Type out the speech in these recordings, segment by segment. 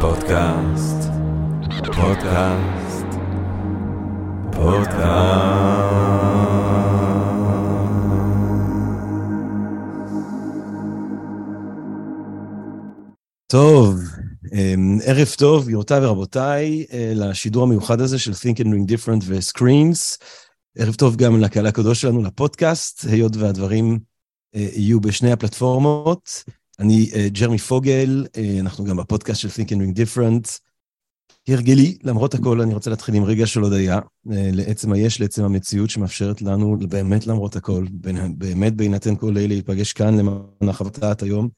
פודקאסט, פודקאסט, פודקאסט. טוב, אמ, ערב טוב, גבירותיי ורבותיי, אה, לשידור המיוחד הזה של Think and Ring Different ו-Screens. ערב טוב גם לקהל הקדוש שלנו לפודקאסט, היות והדברים אה, יהיו בשני הפלטפורמות. אני uh, ג'רמי פוגל, uh, אנחנו גם בפודקאסט של Think and Ring Different. כהרגלי, למרות הכל, אני רוצה להתחיל עם רגע של הודיה, uh, לעצם היש, לעצם המציאות שמאפשרת לנו, באמת למרות הכל, באמת בהינתן כל אלה, להיפגש כאן למען החבטת היום,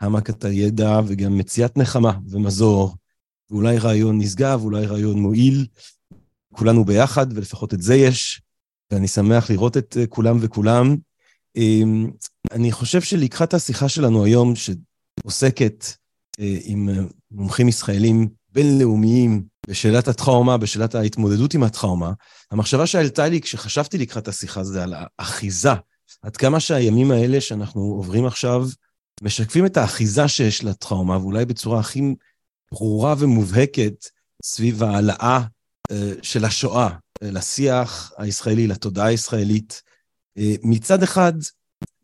העמקת הידע וגם מציאת נחמה ומזור, ואולי רעיון נשגב, אולי רעיון מועיל, כולנו ביחד, ולפחות את זה יש, ואני שמח לראות את כולם וכולם. אמ, אני חושב שלקחת השיחה שלנו היום, שעוסקת אה, עם אה, מומחים ישראלים בינלאומיים בשאלת הטראומה, בשאלת ההתמודדות עם הטראומה, המחשבה שהעלתה לי כשחשבתי לקראת השיחה זה על האחיזה. עד כמה שהימים האלה שאנחנו עוברים עכשיו משקפים את האחיזה שיש לטראומה, ואולי בצורה הכי ברורה ומובהקת סביב העלאה אה, של השואה לשיח הישראלי, לתודעה הישראלית. אה, מצד אחד,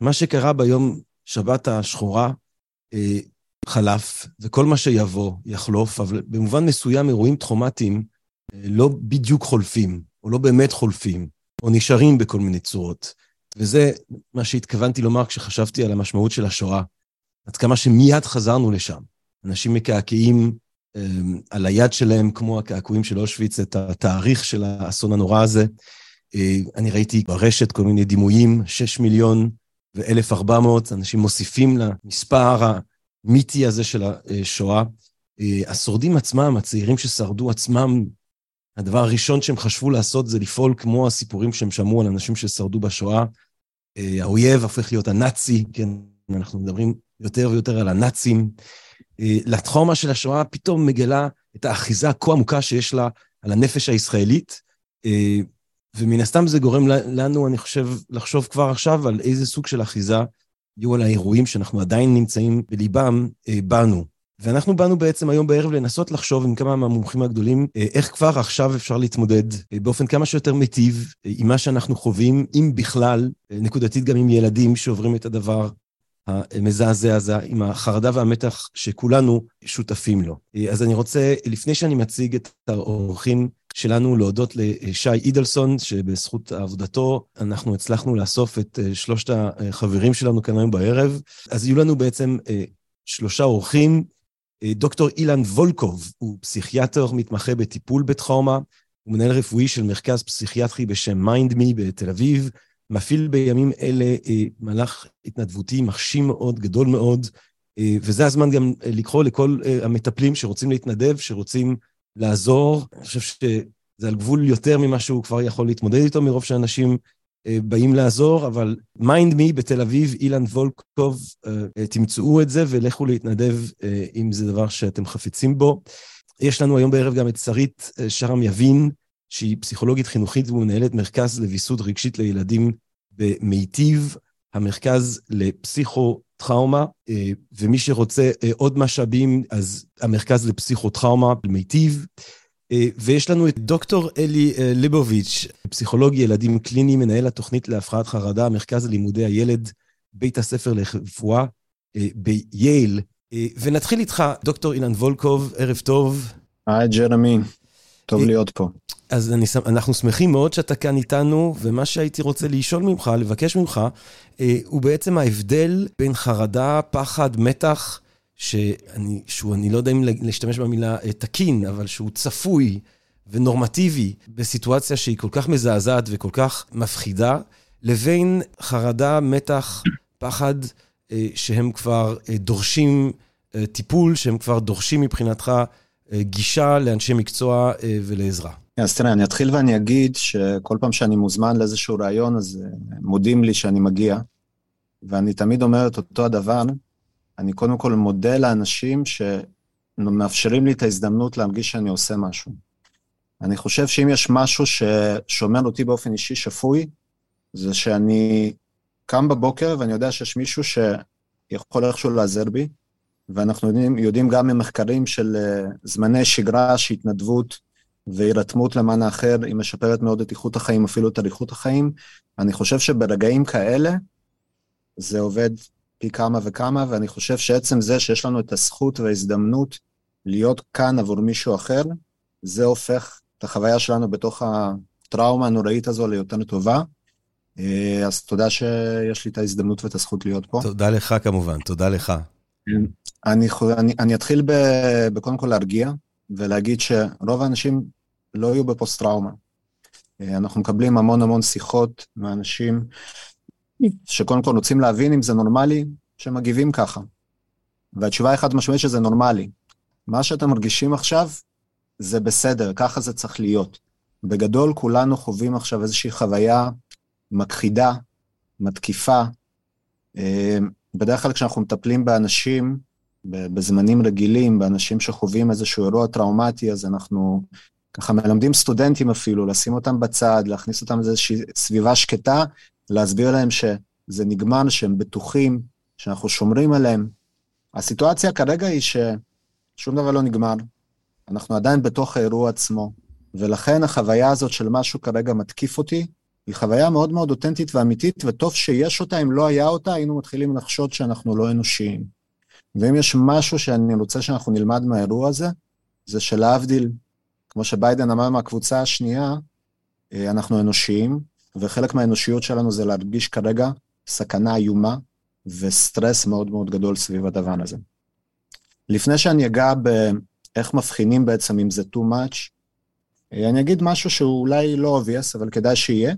מה שקרה ביום שבת השחורה אה, חלף, וכל מה שיבוא יחלוף, אבל במובן מסוים אירועים טראומטיים אה, לא בדיוק חולפים, או לא באמת חולפים, או נשארים בכל מיני צורות. וזה מה שהתכוונתי לומר כשחשבתי על המשמעות של השואה. עד כמה שמיד חזרנו לשם. אנשים מקעקעים על היד שלהם, כמו הקעקועים של אושוויץ, את התאריך של האסון הנורא הזה. אה, אני ראיתי ברשת כל מיני דימויים, 6 מיליון ו-1,400, אנשים מוסיפים למספר המיתי הזה של השואה. אה, השורדים עצמם, הצעירים ששרדו עצמם, הדבר הראשון שהם חשבו לעשות זה לפעול כמו הסיפורים שהם שמעו על אנשים ששרדו בשואה. אה, האויב הופך להיות הנאצי, כן, אנחנו מדברים יותר ויותר על הנאצים. לטראומה של השואה פתאום מגלה את האחיזה הכה עמוקה שיש לה על הנפש הישראלית, ומן הסתם זה גורם לנו, אני חושב, לחשוב כבר עכשיו על איזה סוג של אחיזה יהיו על האירועים שאנחנו עדיין נמצאים בליבם אה, בנו. ואנחנו באנו בעצם היום בערב לנסות לחשוב עם כמה מהמומחים הגדולים, אה, איך כבר עכשיו אפשר להתמודד אה, באופן כמה שיותר מיטיב אה, עם מה שאנחנו חווים, אם בכלל, אה, נקודתית גם עם ילדים שעוברים את הדבר המזעזע הזה, עם החרדה והמתח שכולנו שותפים לו. אז אני רוצה, לפני שאני מציג את האורחים שלנו להודות לשי אידלסון, שבזכות עבודתו אנחנו הצלחנו לאסוף את אה, שלושת החברים שלנו כאן היום בערב. אז יהיו לנו בעצם אה, שלושה אורחים. אה, דוקטור אילן וולקוב הוא פסיכיאטר מתמחה בטיפול בטראומה, הוא מנהל רפואי של מרכז פסיכיאטרי בשם מיינדמי בתל אביב, מפעיל בימים אלה מהלך התנדבותי מרשים מאוד, גדול מאוד, וזה הזמן גם לקרוא לכל המטפלים שרוצים להתנדב, שרוצים לעזור. אני חושב שזה על גבול יותר ממה שהוא כבר יכול להתמודד איתו, מרוב שאנשים אה, באים לעזור, אבל Mind Me בתל אביב, אילן וולקוב, אה, תמצאו את זה ולכו להתנדב אה, אם זה דבר שאתם חפצים בו. יש לנו היום בערב גם את שרית שרם יבין, שהיא פסיכולוגית חינוכית ומנהלת מרכז לוויסות רגשית לילדים במיטיב, המרכז לפסיכו... טראומה, אה, ומי שרוצה אה, עוד משאבים, אז המרכז לפסיכוטראומה מיטיב. אה, ויש לנו את דוקטור אלי ליבוביץ', פסיכולוג ילדים קליני, מנהל התוכנית להפרעת חרדה, מרכז לימודי הילד, בית הספר לרפואה בייל. ונתחיל איתך, דוקטור אילן וולקוב, ערב טוב. היי, ג'רמי. טוב להיות פה. אז אני, אנחנו שמחים מאוד שאתה כאן איתנו, ומה שהייתי רוצה לשאול ממך, לבקש ממך, אה, הוא בעצם ההבדל בין חרדה, פחד, מתח, שאני, שהוא, אני לא יודע אם להשתמש במילה אה, תקין, אבל שהוא צפוי ונורמטיבי בסיטואציה שהיא כל כך מזעזעת וכל כך מפחידה, לבין חרדה, מתח, פחד, אה, שהם כבר אה, דורשים אה, טיפול, שהם כבר דורשים מבחינתך גישה לאנשי מקצוע אה, ולעזרה. אז תראה, אני אתחיל ואני אגיד שכל פעם שאני מוזמן לאיזשהו ראיון, אז אה, מודים לי שאני מגיע, ואני תמיד אומר את אותו הדבר, אני קודם כל מודה לאנשים שמאפשרים לי את ההזדמנות להרגיש שאני עושה משהו. אני חושב שאם יש משהו ששומר אותי באופן אישי שפוי, זה שאני קם בבוקר ואני יודע שיש מישהו שיכול איכשהו לעזר בי, ואנחנו יודעים, יודעים גם ממחקרים של uh, זמני שגרה שהתנדבות והירתמות למען האחר, היא משפרת מאוד את איכות החיים, אפילו את אריכות החיים. אני חושב שברגעים כאלה, זה עובד פי כמה וכמה, ואני חושב שעצם זה שיש לנו את הזכות וההזדמנות להיות כאן עבור מישהו אחר, זה הופך את החוויה שלנו בתוך הטראומה הנוראית הזו ליותר טובה. אה, אז תודה שיש לי את ההזדמנות ואת הזכות להיות פה. תודה לך כמובן, תודה לך. אני, אני, אני אתחיל בקודם כל להרגיע ולהגיד שרוב האנשים לא יהיו בפוסט-טראומה. אה, אנחנו מקבלים המון המון שיחות מאנשים שקודם כל רוצים להבין אם זה נורמלי שמגיבים ככה. והתשובה היא חד משמעית שזה נורמלי. מה שאתם מרגישים עכשיו זה בסדר, ככה זה צריך להיות. בגדול כולנו חווים עכשיו איזושהי חוויה מכחידה, מתקיפה. בדרך כלל כשאנחנו מטפלים באנשים, בזמנים רגילים, באנשים שחווים איזשהו אירוע טראומטי, אז אנחנו ככה מלמדים סטודנטים אפילו, לשים אותם בצד, להכניס אותם לאיזושהי סביבה שקטה, להסביר להם שזה נגמר, שהם בטוחים, שאנחנו שומרים עליהם. הסיטואציה כרגע היא ששום דבר לא נגמר, אנחנו עדיין בתוך האירוע עצמו, ולכן החוויה הזאת של משהו כרגע מתקיף אותי, היא חוויה מאוד מאוד אותנטית ואמיתית, וטוב שיש אותה, אם לא היה אותה, היינו מתחילים לחשוד שאנחנו לא אנושיים. ואם יש משהו שאני רוצה שאנחנו נלמד מהאירוע הזה, זה שלהבדיל, כמו שביידן אמר מהקבוצה השנייה, אה, אנחנו אנושיים, וחלק מהאנושיות שלנו זה להרגיש כרגע סכנה איומה וסטרס מאוד מאוד גדול סביב הדבר הזה. לפני שאני אגע באיך מבחינים בעצם אם זה too much, אה, אני אגיד משהו שהוא אולי לא obvious, אבל כדאי שיהיה.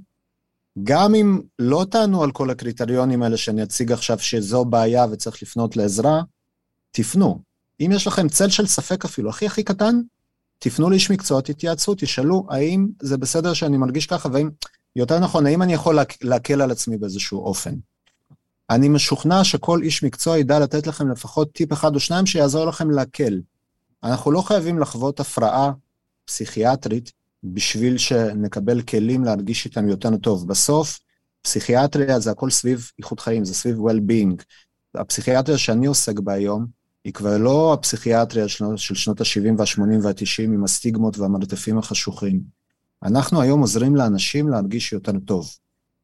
גם אם לא תענו על כל הקריטריונים האלה שאני אציג עכשיו שזו בעיה וצריך לפנות לעזרה, תפנו. אם יש לכם צל של ספק אפילו, הכי הכי קטן, תפנו לאיש מקצוע, תתייעצו, תשאלו האם זה בסדר שאני מרגיש ככה, והאם, יותר נכון, האם אני יכול להקל על עצמי באיזשהו אופן. אני משוכנע שכל איש מקצוע ידע לתת לכם לפחות טיפ אחד או שניים שיעזור לכם להקל. אנחנו לא חייבים לחוות הפרעה פסיכיאטרית בשביל שנקבל כלים להרגיש איתם יותר טוב. בסוף, פסיכיאטריה זה הכל סביב איכות חיים, זה סביב well-being. הפסיכיאטריה שאני עוסק בה היום, היא כבר לא הפסיכיאטריה של, של שנות ה-70 וה-80 וה-90 עם הסטיגמות והמרתפים החשוכים. אנחנו היום עוזרים לאנשים להרגיש יותר טוב.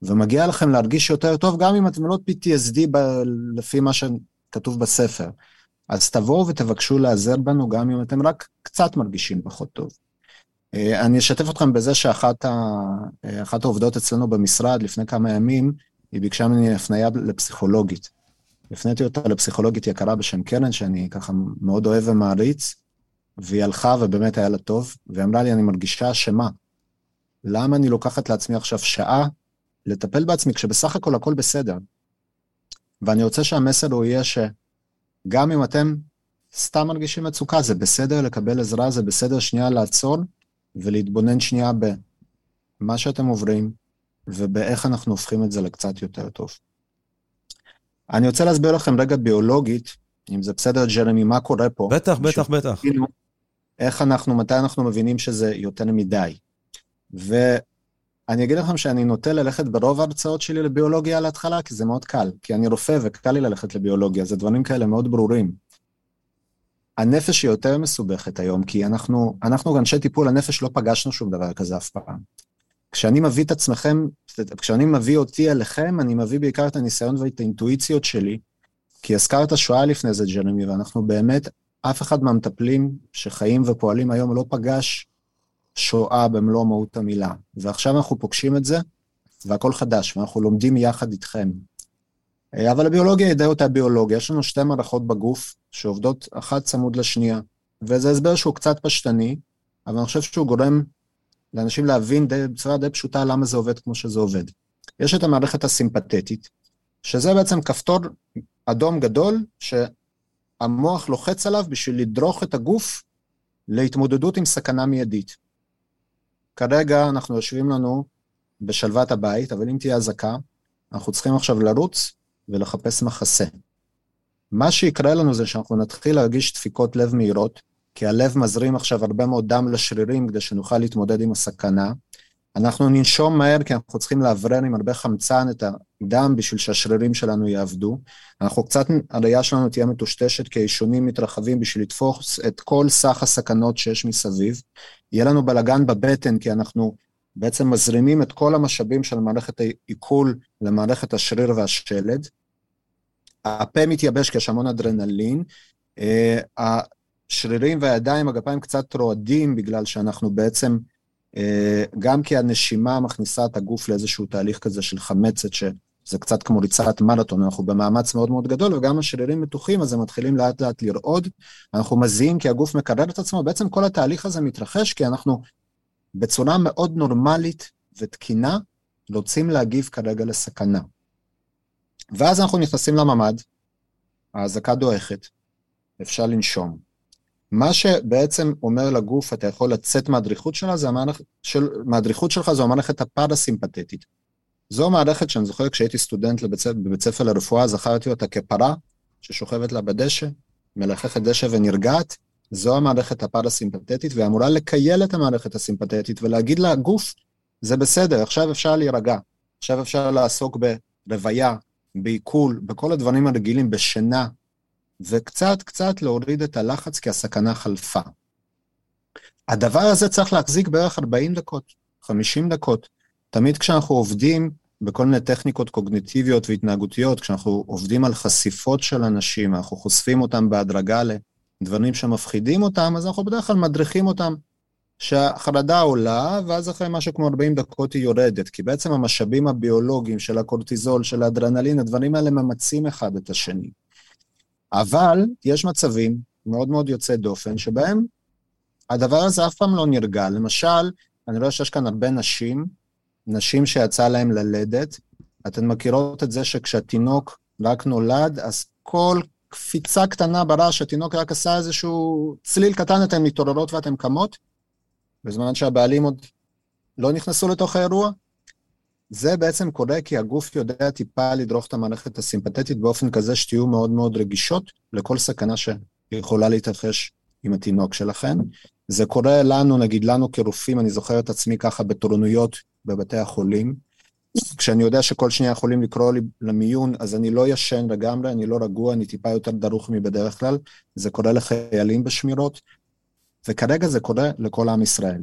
ומגיע לכם להרגיש יותר טוב גם אם אתם לא PTSD ב- לפי מה שכתוב בספר. אז תבואו ותבקשו להיעזר בנו גם אם אתם רק קצת מרגישים פחות טוב. אה, אני אשתף אתכם בזה שאחת ה... אה, העובדות אצלנו במשרד לפני כמה ימים, היא ביקשה ממני הפנייה לפסיכולוגית. הפניתי אותה לפסיכולוגית יקרה בשם קרן, שאני ככה מאוד אוהב ומעריץ, והיא הלכה ובאמת היה לה טוב, והיא אמרה לי, אני מרגישה אשמה. למה אני לוקחת לעצמי עכשיו שעה לטפל בעצמי כשבסך הכל הכל בסדר? ואני רוצה שהמסר הוא יהיה שגם אם אתם סתם מרגישים מצוקה, זה בסדר לקבל עזרה, זה בסדר שנייה לעצור ולהתבונן שנייה במה שאתם עוברים ובאיך אנחנו הופכים את זה לקצת יותר טוב. אני רוצה להסביר לכם רגע ביולוגית, אם זה בסדר, ג'רמי, מה קורה פה. בטח, בטח, בטח. איך אנחנו, מתי אנחנו מבינים שזה יותר מדי. ואני אגיד לכם שאני נוטה ללכת ברוב ההרצאות שלי לביולוגיה על ההתחלה, כי זה מאוד קל, כי אני רופא וקל לי ללכת לביולוגיה, זה דברים כאלה מאוד ברורים. הנפש היא יותר מסובכת היום, כי אנחנו, אנחנו אנשי טיפול הנפש לא פגשנו שום דבר כזה אף פעם. כשאני מביא את עצמכם, כשאני מביא אותי אליכם, אני מביא בעיקר את הניסיון ואת האינטואיציות שלי, כי הזכרת שואה לפני זה, ג'רמי, ואנחנו באמת, אף אחד מהמטפלים שחיים ופועלים היום לא פגש שואה במלוא מהות המילה. ועכשיו אנחנו פוגשים את זה, והכל חדש, ואנחנו לומדים יחד איתכם. אה, אבל הביולוגיה היא די אותה ביולוגיה, יש לנו שתי מערכות בגוף שעובדות אחת צמוד לשנייה, וזה הסבר שהוא קצת פשטני, אבל אני חושב שהוא גורם לאנשים להבין די, בצורה די פשוטה למה זה עובד כמו שזה עובד. יש את המערכת הסימפתטית, שזה בעצם כפתור אדום גדול, שהמוח לוחץ עליו בשביל לדרוך את הגוף להתמודדות עם סכנה מיידית. כרגע אנחנו יושבים לנו בשלוות הבית, אבל אם תהיה אזעקה, אנחנו צריכים עכשיו לרוץ ולחפש מחסה. מה שיקרה לנו זה שאנחנו נתחיל להרגיש דפיקות לב מהירות, כי הלב מזרים עכשיו הרבה מאוד דם לשרירים כדי שנוכל להתמודד עם הסכנה, אנחנו ננשום מהר כי אנחנו צריכים לאוורר עם הרבה חמצן את הדם בשביל שהשרירים שלנו יעבדו. אנחנו קצת, הראייה שלנו תהיה מטושטשת כי האישונים מתרחבים בשביל לתפוס את כל סך הסכנות שיש מסביב. יהיה לנו בלגן בבטן כי אנחנו בעצם מזרימים את כל המשאבים של מערכת העיכול למערכת השריר והשלד. הפה מתייבש כי יש המון אדרנלין. אה, השרירים והידיים, הגפיים קצת רועדים בגלל שאנחנו בעצם אה, גם כי הנשימה מכניסה את הגוף לאיזשהו תהליך כזה של חמצת, שזה קצת כמו ריצת מרתון, אנחנו במאמץ מאוד מאוד גדול, וגם השרירים מתוחים, אז הם מתחילים לאט לאט לרעוד, אנחנו מזיעים כי הגוף מקרר את עצמו, בעצם כל התהליך הזה מתרחש כי אנחנו בצורה מאוד נורמלית ותקינה רוצים להגיב כרגע לסכנה. ואז אנחנו נכנסים לממ"ד, האזעקה דועכת, אפשר לנשום. מה שבעצם אומר לגוף, אתה יכול לצאת מהדריכות שלה, זה המערכת, של, מהדריכות שלך זו המערכת הפרסימפטית. זו מערכת שאני זוכר כשהייתי סטודנט לבית, בבית ספר לרפואה, זכרתי אותה כפרה ששוכבת לה בדשא, מלחכת דשא ונרגעת, זו המערכת הפרסימפטית, והיא אמורה לקייל את המערכת הסימפטית ולהגיד לגוף, זה בסדר, עכשיו אפשר להירגע, עכשיו אפשר לעסוק ברוויה, בעיכול, בכל הדברים הרגילים, בשינה, וקצת קצת להוריד את הלחץ כי הסכנה חלפה. הדבר הזה צריך להחזיק בערך 40 דקות, 50 דקות. תמיד כשאנחנו עובדים בכל מיני טכניקות קוגניטיביות והתנהגותיות, כשאנחנו עובדים על חשיפות של אנשים, אנחנו חושפים אותם בהדרגה לדברים שמפחידים אותם, אז אנחנו בדרך כלל מדריכים אותם שהחרדה עולה, ואז אחרי משהו כמו 40 דקות היא יורדת, כי בעצם המשאבים הביולוגיים של הקורטיזול, של האדרנלין, הדברים האלה ממצים אחד את השני. אבל יש מצבים מאוד מאוד יוצאי דופן, שבהם הדבר הזה אף פעם לא נרגע. למשל, אני רואה שיש כאן הרבה נשים, נשים שיצא להן ללדת, אתן מכירות את זה שכשהתינוק רק נולד, אז כל קפיצה קטנה ברעש, התינוק רק עשה איזשהו צליל קטן, אתן מתעוררות ואתן קמות, בזמן שהבעלים עוד לא נכנסו לתוך האירוע. זה בעצם קורה כי הגוף יודע טיפה לדרוך את המערכת הסימפטית באופן כזה שתהיו מאוד מאוד רגישות לכל סכנה שיכולה להתרחש עם התינוק שלכם. זה קורה לנו, נגיד לנו כרופאים, אני זוכר את עצמי ככה בתורנויות בבתי החולים. כשאני יודע שכל שנייה יכולים לקרוא לי למיון, אז אני לא ישן לגמרי, אני לא רגוע, אני טיפה יותר דרוך מבדרך כלל. זה קורה לחיילים בשמירות, וכרגע זה קורה לכל עם ישראל.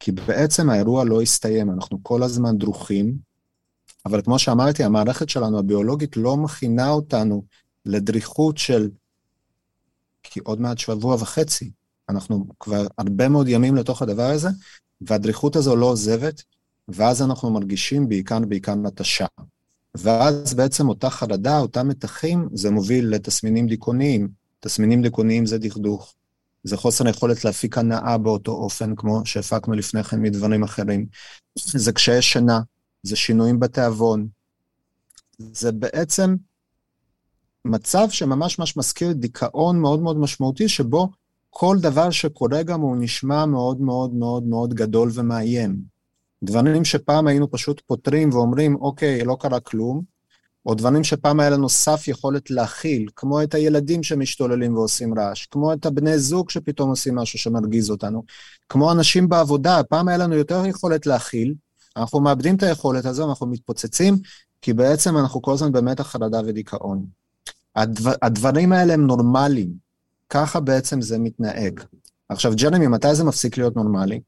כי בעצם האירוע לא הסתיים, אנחנו כל הזמן דרוכים, אבל כמו שאמרתי, המערכת שלנו, הביולוגית, לא מכינה אותנו לדריכות של... כי עוד מעט שבוע וחצי, אנחנו כבר הרבה מאוד ימים לתוך הדבר הזה, והדריכות הזו לא עוזבת, ואז אנחנו מרגישים בעיקר בעיקר נטשה. ואז בעצם אותה חרדה, אותם מתחים, זה מוביל לתסמינים דיכאוניים. תסמינים דיכאוניים זה דכדוך, זה חוסר יכולת להפיק הנאה באותו אופן, כמו שהפקנו לפני כן מדברים אחרים. זה קשיי שינה, זה שינויים בתיאבון. זה בעצם מצב שממש ממש מזכיר דיכאון מאוד מאוד משמעותי, שבו כל דבר שקורה גם הוא נשמע מאוד מאוד מאוד מאוד גדול ומאיים. דברים שפעם היינו פשוט פותרים ואומרים, אוקיי, לא קרה כלום, או דברים שפעם היה לנו סף יכולת להכיל, כמו את הילדים שמשתוללים ועושים רעש, כמו את הבני זוג שפתאום עושים משהו שמרגיז אותנו, כמו אנשים בעבודה, פעם היה לנו יותר יכולת להכיל, אנחנו מאבדים את היכולת הזו, אנחנו מתפוצצים, כי בעצם אנחנו כל הזמן במתח חרדה ודיכאון. הדבר, הדברים האלה הם נורמליים, ככה בעצם זה מתנהג. עכשיו, ג'רמי, מתי זה מפסיק להיות נורמלי?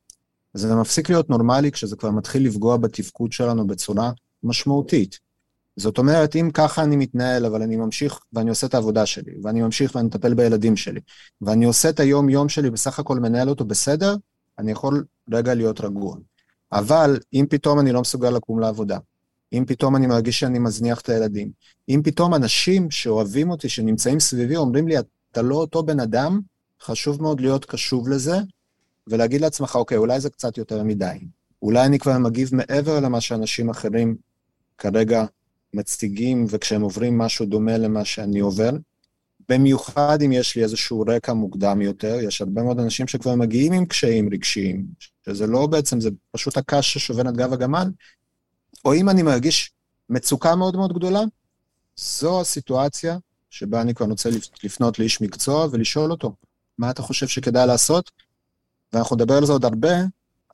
זה מפסיק להיות נורמלי כשזה כבר מתחיל לפגוע בתפקוד שלנו בצורה משמעותית. זאת אומרת, אם ככה אני מתנהל, אבל אני ממשיך ואני עושה את העבודה שלי, ואני ממשיך ואני מטפל בילדים שלי, ואני עושה את היום-יום שלי, בסך הכל מנהל אותו בסדר, אני יכול רגע להיות רגוע. אבל אם פתאום אני לא מסוגל לקום לעבודה, אם פתאום אני מרגיש שאני מזניח את הילדים, אם פתאום אנשים שאוהבים אותי, שנמצאים סביבי, אומרים לי, אתה לא אותו בן אדם, חשוב מאוד להיות קשוב לזה, ולהגיד לעצמך, אוקיי, אולי זה קצת יותר מדי. אולי אני כבר מגיב מעבר למה שאנשים אחרים כרגע מציגים וכשהם עוברים משהו דומה למה שאני עובר. במיוחד אם יש לי איזשהו רקע מוקדם יותר, יש הרבה מאוד אנשים שכבר מגיעים עם קשיים רגשיים, שזה לא בעצם, זה פשוט הקש ששובר את גב הגמל, או אם אני מרגיש מצוקה מאוד מאוד גדולה, זו הסיטואציה שבה אני כבר רוצה לפנות לאיש מקצוע ולשאול אותו, מה אתה חושב שכדאי לעשות? ואנחנו נדבר על זה עוד הרבה,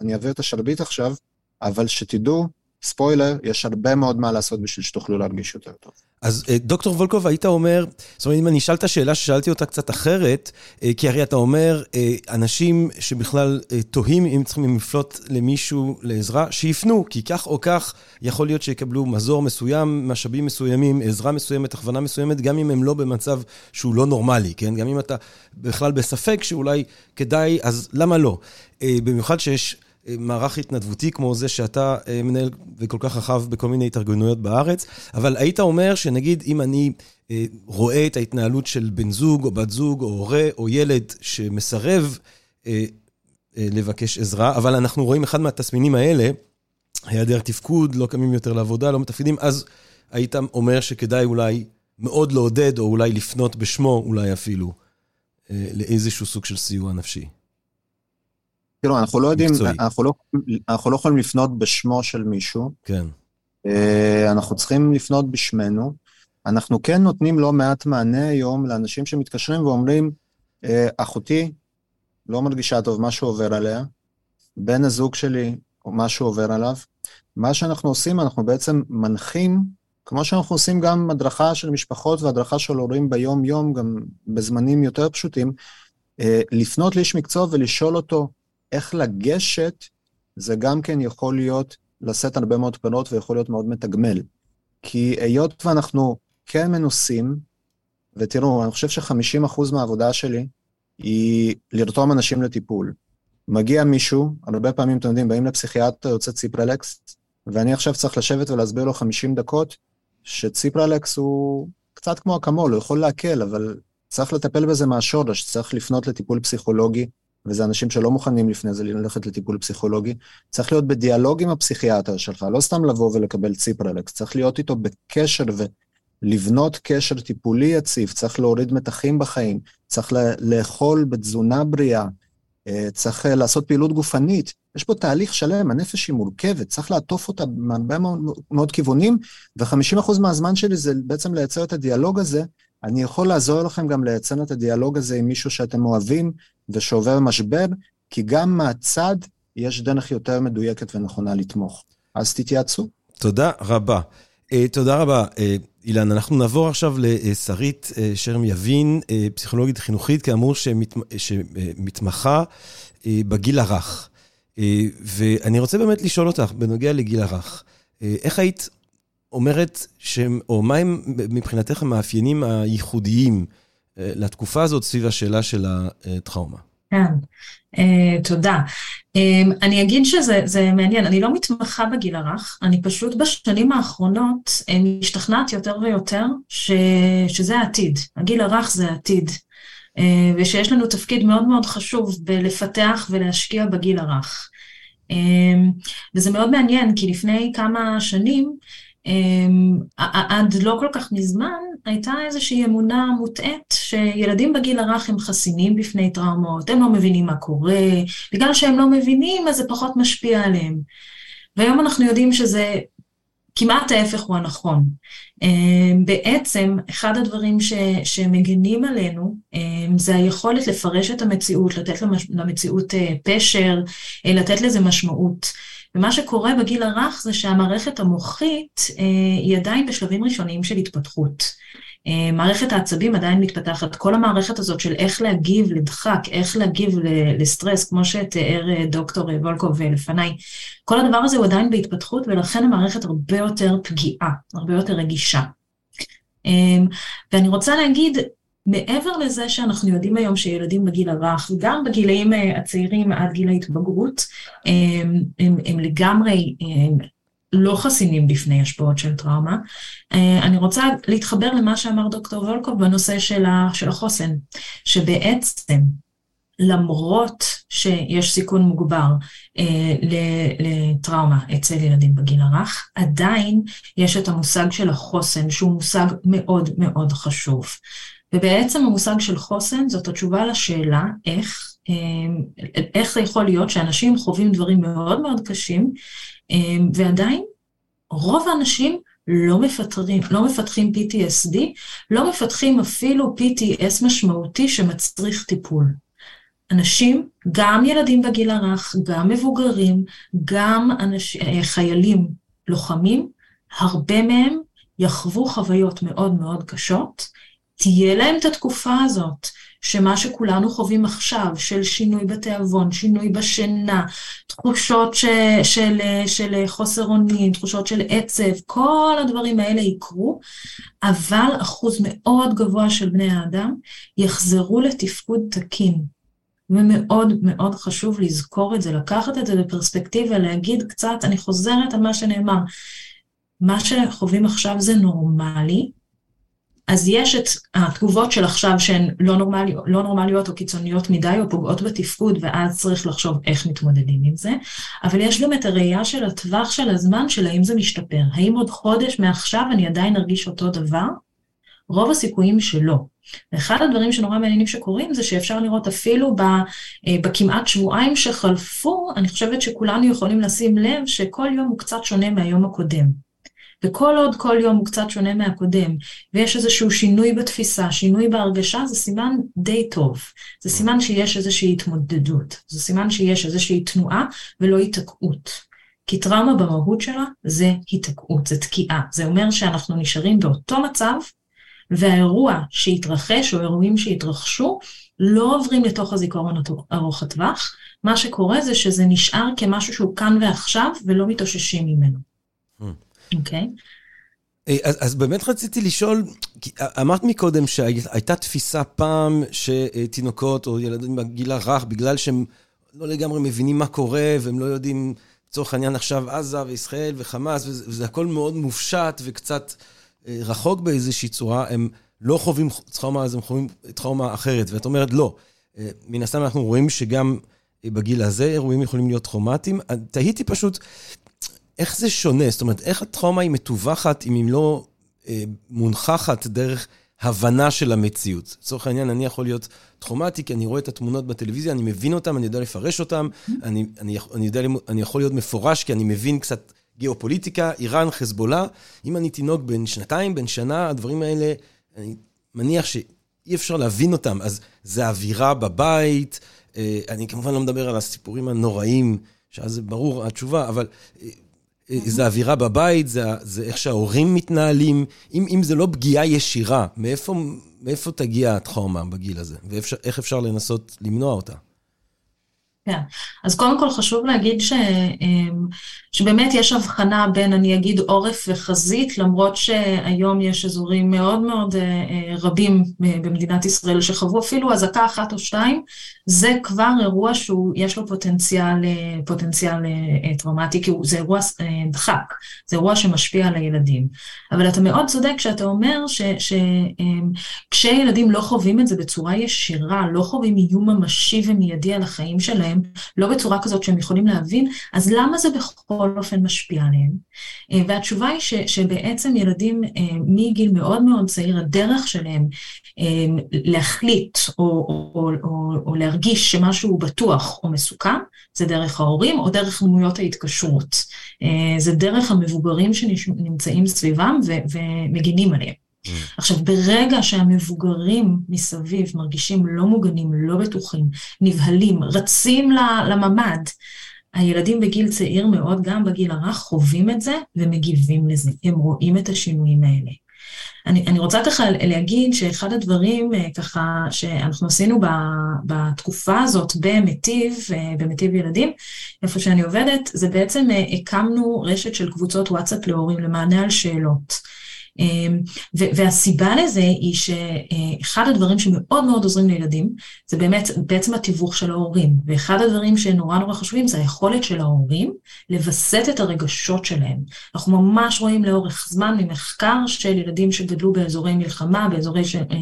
אני אעביר את השרביט עכשיו, אבל שתדעו, ספוילר, יש הרבה מאוד מה לעשות בשביל שתוכלו להרגיש יותר טוב. אז אה, דוקטור וולקוב, היית אומר, זאת אומרת, אם אני אשאל את השאלה ששאלתי אותה קצת אחרת, אה, כי הרי אתה אומר, אה, אנשים שבכלל תוהים אם צריכים לפנות למישהו לעזרה, שיפנו, כי כך או כך יכול להיות שיקבלו מזור מסוים, משאבים מסוימים, עזרה מסוימת, הכוונה מסוימת, גם אם הם לא במצב שהוא לא נורמלי, כן? גם אם אתה בכלל בספק שאולי כדאי, אז למה לא? במיוחד שיש... מערך התנדבותי כמו זה שאתה אה, מנהל וכל כך רחב בכל מיני התארגנויות בארץ, אבל היית אומר שנגיד אם אני אה, רואה את ההתנהלות של בן זוג או בת זוג או הורה או ילד שמסרב אה, לבקש עזרה, אבל אנחנו רואים אחד מהתסמינים האלה, היעדר תפקוד, לא קמים יותר לעבודה, לא מתפקידים, אז היית אומר שכדאי אולי מאוד לעודד, או אולי לפנות בשמו, אולי אפילו, לאיזשהו סוג של סיוע נפשי. תראו, אנחנו לא יודעים, אנחנו לא, אנחנו לא יכולים לפנות בשמו של מישהו. כן. אה, אנחנו צריכים לפנות בשמנו. אנחנו כן נותנים לא מעט מענה היום לאנשים שמתקשרים ואומרים, אה, אחותי לא מרגישה טוב, משהו עובר עליה, בן הזוג שלי, או משהו עובר עליו. מה שאנחנו עושים, אנחנו בעצם מנחים, כמו שאנחנו עושים גם הדרכה של משפחות והדרכה של הורים ביום-יום, גם בזמנים יותר פשוטים, אה, לפנות לאיש מקצוע ולשאול אותו, איך לגשת, זה גם כן יכול להיות לשאת הרבה מאוד פירות ויכול להיות מאוד מתגמל. כי היות ואנחנו כן מנוסים, ותראו, אני חושב ש-50% מהעבודה שלי היא לרתום אנשים לטיפול. מגיע מישהו, הרבה פעמים, אתם יודעים, באים לפסיכיאטר, יוצא ציפרלקס, ואני עכשיו צריך לשבת ולהסביר לו 50 דקות, שציפרלקס הוא קצת כמו אקמול, הוא יכול להקל, אבל צריך לטפל בזה מהשורש, צריך לפנות לטיפול פסיכולוגי, וזה אנשים שלא מוכנים לפני זה ללכת לטיפול פסיכולוגי, צריך להיות בדיאלוג עם הפסיכיאטר שלך, לא סתם לבוא ולקבל ציפרלקס, צריך להיות איתו בקשר ולבנות קשר טיפולי יציב, צריך להוריד מתחים בחיים, צריך לאכול בתזונה בריאה, אה, צריך אה, לעשות פעילות גופנית. יש פה תהליך שלם, הנפש היא מורכבת, צריך לעטוף אותה מהרבה מאוד, מאוד כיוונים, ו-50% מהזמן שלי זה בעצם לייצר את הדיאלוג הזה. אני יכול לעזור לכם גם לייצר את הדיאלוג הזה עם מישהו שאתם אוהבים, ושעובר משבר, כי גם מהצד יש דרך יותר מדויקת ונכונה לתמוך. אז תתייעצו. תודה רבה. Uh, תודה רבה, uh, אילן. אנחנו נעבור עכשיו לשרית uh, שרם יבין, פסיכולוגית חינוכית, כאמור, שמת, שמתמחה בגיל הרך. ואני רוצה באמת לשאול אותך, בנוגע לגיל הרך, איך היית אומרת, שהם, או מה הם מבחינתך המאפיינים הייחודיים אה, לתקופה הזאת סביב השאלה של הטראומה. כן, uh, תודה. Um, אני אגיד שזה מעניין, אני לא מתמחה בגיל הרך, אני פשוט בשנים האחרונות uh, משתכנעת יותר ויותר ש, שזה העתיד, הגיל הרך זה העתיד, uh, ושיש לנו תפקיד מאוד מאוד חשוב בלפתח ולהשקיע בגיל הרך. Um, וזה מאוד מעניין, כי לפני כמה שנים, עד לא כל כך מזמן הייתה איזושהי אמונה מוטעית שילדים בגיל הרך הם חסינים בפני טראומות, הם לא מבינים מה קורה, בגלל שהם לא מבינים אז זה פחות משפיע עליהם. והיום אנחנו יודעים שזה כמעט ההפך הוא הנכון. אמ, בעצם, אחד הדברים ש, שמגנים עלינו אמ, זה היכולת לפרש את המציאות, לתת למציאות אה, פשר, אה, לתת לזה משמעות. ומה שקורה בגיל הרך זה שהמערכת המוחית אה, היא עדיין בשלבים ראשוניים של התפתחות. אה, מערכת העצבים עדיין מתפתחת, כל המערכת הזאת של איך להגיב לדחק, איך להגיב לסטרס, כמו שתיאר אה, דוקטור וולקוב לפניי, כל הדבר הזה הוא עדיין בהתפתחות ולכן המערכת הרבה יותר פגיעה, הרבה יותר רגישה. ואני רוצה להגיד, מעבר לזה שאנחנו יודעים היום שילדים בגיל הרך, וגם בגילאים אה, הצעירים עד גיל ההתבגרות, הם, הם, הם לגמרי הם לא חסינים בפני השפעות של טראומה. אה, אני רוצה להתחבר למה שאמר דוקטור וולקוב בנושא של, של החוסן, שבעצם למרות שיש סיכון מוגבר אה, לטראומה אצל ילדים בגיל הרך, עדיין יש את המושג של החוסן, שהוא מושג מאוד מאוד חשוב. ובעצם המושג של חוסן זאת התשובה לשאלה איך, אמ, איך זה יכול להיות שאנשים חווים דברים מאוד מאוד קשים, אמ, ועדיין רוב האנשים לא מפתחים, לא מפתחים PTSD, לא מפתחים אפילו PTS משמעותי שמצריך טיפול. אנשים, גם ילדים בגיל הרך, גם מבוגרים, גם אנש, אה, חיילים לוחמים, הרבה מהם יחוו חוויות מאוד מאוד קשות, תהיה להם את התקופה הזאת, שמה שכולנו חווים עכשיו, של שינוי בתיאבון, שינוי בשינה, תחושות ש, של, של חוסר אונים, תחושות של עצב, כל הדברים האלה יקרו, אבל אחוז מאוד גבוה של בני האדם יחזרו לתפקוד תקין. ומאוד מאוד חשוב לזכור את זה, לקחת את זה בפרספקטיבה, להגיד קצת, אני חוזרת על מה שנאמר, מה שחווים עכשיו זה נורמלי, אז יש את התגובות של עכשיו שהן לא, נורמלי, לא נורמליות או קיצוניות מדי או פוגעות בתפקוד, ואז צריך לחשוב איך מתמודדים עם זה, אבל יש גם את הראייה של הטווח של הזמן של האם זה משתפר. האם עוד חודש מעכשיו אני עדיין ארגיש אותו דבר? רוב הסיכויים שלא. ואחד הדברים שנורא מעניינים שקורים זה שאפשר לראות אפילו אה, בכמעט שבועיים שחלפו, אני חושבת שכולנו יכולים לשים לב שכל יום הוא קצת שונה מהיום הקודם. וכל עוד כל יום הוא קצת שונה מהקודם, ויש איזשהו שינוי בתפיסה, שינוי בהרגשה, זה סימן די טוב. זה סימן שיש איזושהי התמודדות, זה סימן שיש איזושהי תנועה ולא היתקעות. כי טראומה במהות שלה זה היתקעות, זה תקיעה. זה אומר שאנחנו נשארים באותו מצב, והאירוע שהתרחש, או אירועים שהתרחשו, לא עוברים לתוך הזיכרון ארוך הטווח. מה שקורה זה שזה נשאר כמשהו שהוא כאן ועכשיו, ולא מתאוששים ממנו. Hmm. אוקיי. אה, אז, אז באמת רציתי לשאול, אמרת מקודם שהייתה תפיסה פעם שתינוקות או ילדים בגיל הרך, בגלל שהם לא לגמרי מבינים מה קורה, והם לא יודעים, לצורך העניין עכשיו עזה וישראל וחמאס, וזה, וזה הכל מאוד מופשט וקצת אה, רחוק באיזושהי צורה, הם לא חווים טראומה, אז הם חווים טראומה אחרת. ואת אומרת, לא. אה, מן הסתם אנחנו רואים שגם בגיל הזה אירועים יכולים להיות טראומטיים. תהיתי פשוט, איך זה שונה? זאת אומרת, איך הטראומה היא מטווחת אם היא לא אה, מונחחת דרך הבנה של המציאות? לצורך העניין, אני יכול להיות טראומטי, כי אני רואה את התמונות בטלוויזיה, אני מבין אותן, אני יודע לפרש אותן, אני, אני, אני, יודע, אני יכול להיות מפורש, כי אני מבין קצת גיאופוליטיקה, איראן, חזבאללה. אם אני תינוק בן שנתיים, בן שנה, הדברים האלה, אני מניח שאי אפשר להבין אותם. אז זה אווירה בבית, אה, אני כמובן לא מדבר על הסיפורים הנוראים, שאז זה ברור התשובה, אבל... אה, זה אווירה בבית, זה, זה איך שההורים מתנהלים. אם, אם זה לא פגיעה ישירה, מאיפה, מאיפה תגיע הטראומה בגיל הזה? ואיך אפשר לנסות למנוע אותה? כן, אז קודם כל חשוב להגיד ש, אמ, שבאמת יש הבחנה בין, אני אגיד, עורף וחזית, למרות שהיום יש אזורים מאוד מאוד אה, אה, רבים במדינת ישראל שחוו אפילו אזעקה אחת או שתיים, זה כבר אירוע שהוא, יש לו פוטנציאל, אה, פוטנציאל טראומטי, כי זה אירוע דחק, זה אירוע שמשפיע על הילדים. אבל אתה מאוד צודק כשאתה אומר שכשילדים לא חווים את זה בצורה ישירה, לא חווים איום ממשי ומיידי על החיים שלהם, לא בצורה כזאת שהם יכולים להבין, אז למה זה בכל אופן משפיע עליהם? אה, והתשובה היא ש, שבעצם ילדים אה, מגיל מאוד מאוד צעיר, הדרך שלהם אה, להחליט או, או, או, או להרגיש שמשהו בטוח או מסוכן, זה דרך ההורים או דרך דמויות ההתקשרות. זה דרך המבוגרים שנמצאים סביבם ומגינים עליהם. Mm. עכשיו, ברגע שהמבוגרים מסביב מרגישים לא מוגנים, לא בטוחים, נבהלים, רצים לממ"ד, הילדים בגיל צעיר מאוד, גם בגיל הרך, חווים את זה ומגיבים לזה. הם רואים את השינויים האלה. אני, אני רוצה ככה להגיד שאחד הדברים אה, ככה שאנחנו עשינו בתקופה הזאת במטיב, אה, במטיב ילדים, איפה שאני עובדת, זה בעצם אה, הקמנו רשת של קבוצות וואטסאפ להורים למענה על שאלות. אמ, והסיבה לזה היא שאחד הדברים שמאוד מאוד עוזרים לילדים, זה באמת בעצם התיווך של ההורים. ואחד הדברים שנורא נורא חשובים זה היכולת של ההורים לווסת את הרגשות שלהם. אנחנו ממש רואים לאורך זמן ממחקר של ילדים שגדלו באזורי מלחמה, באזורי של, אה,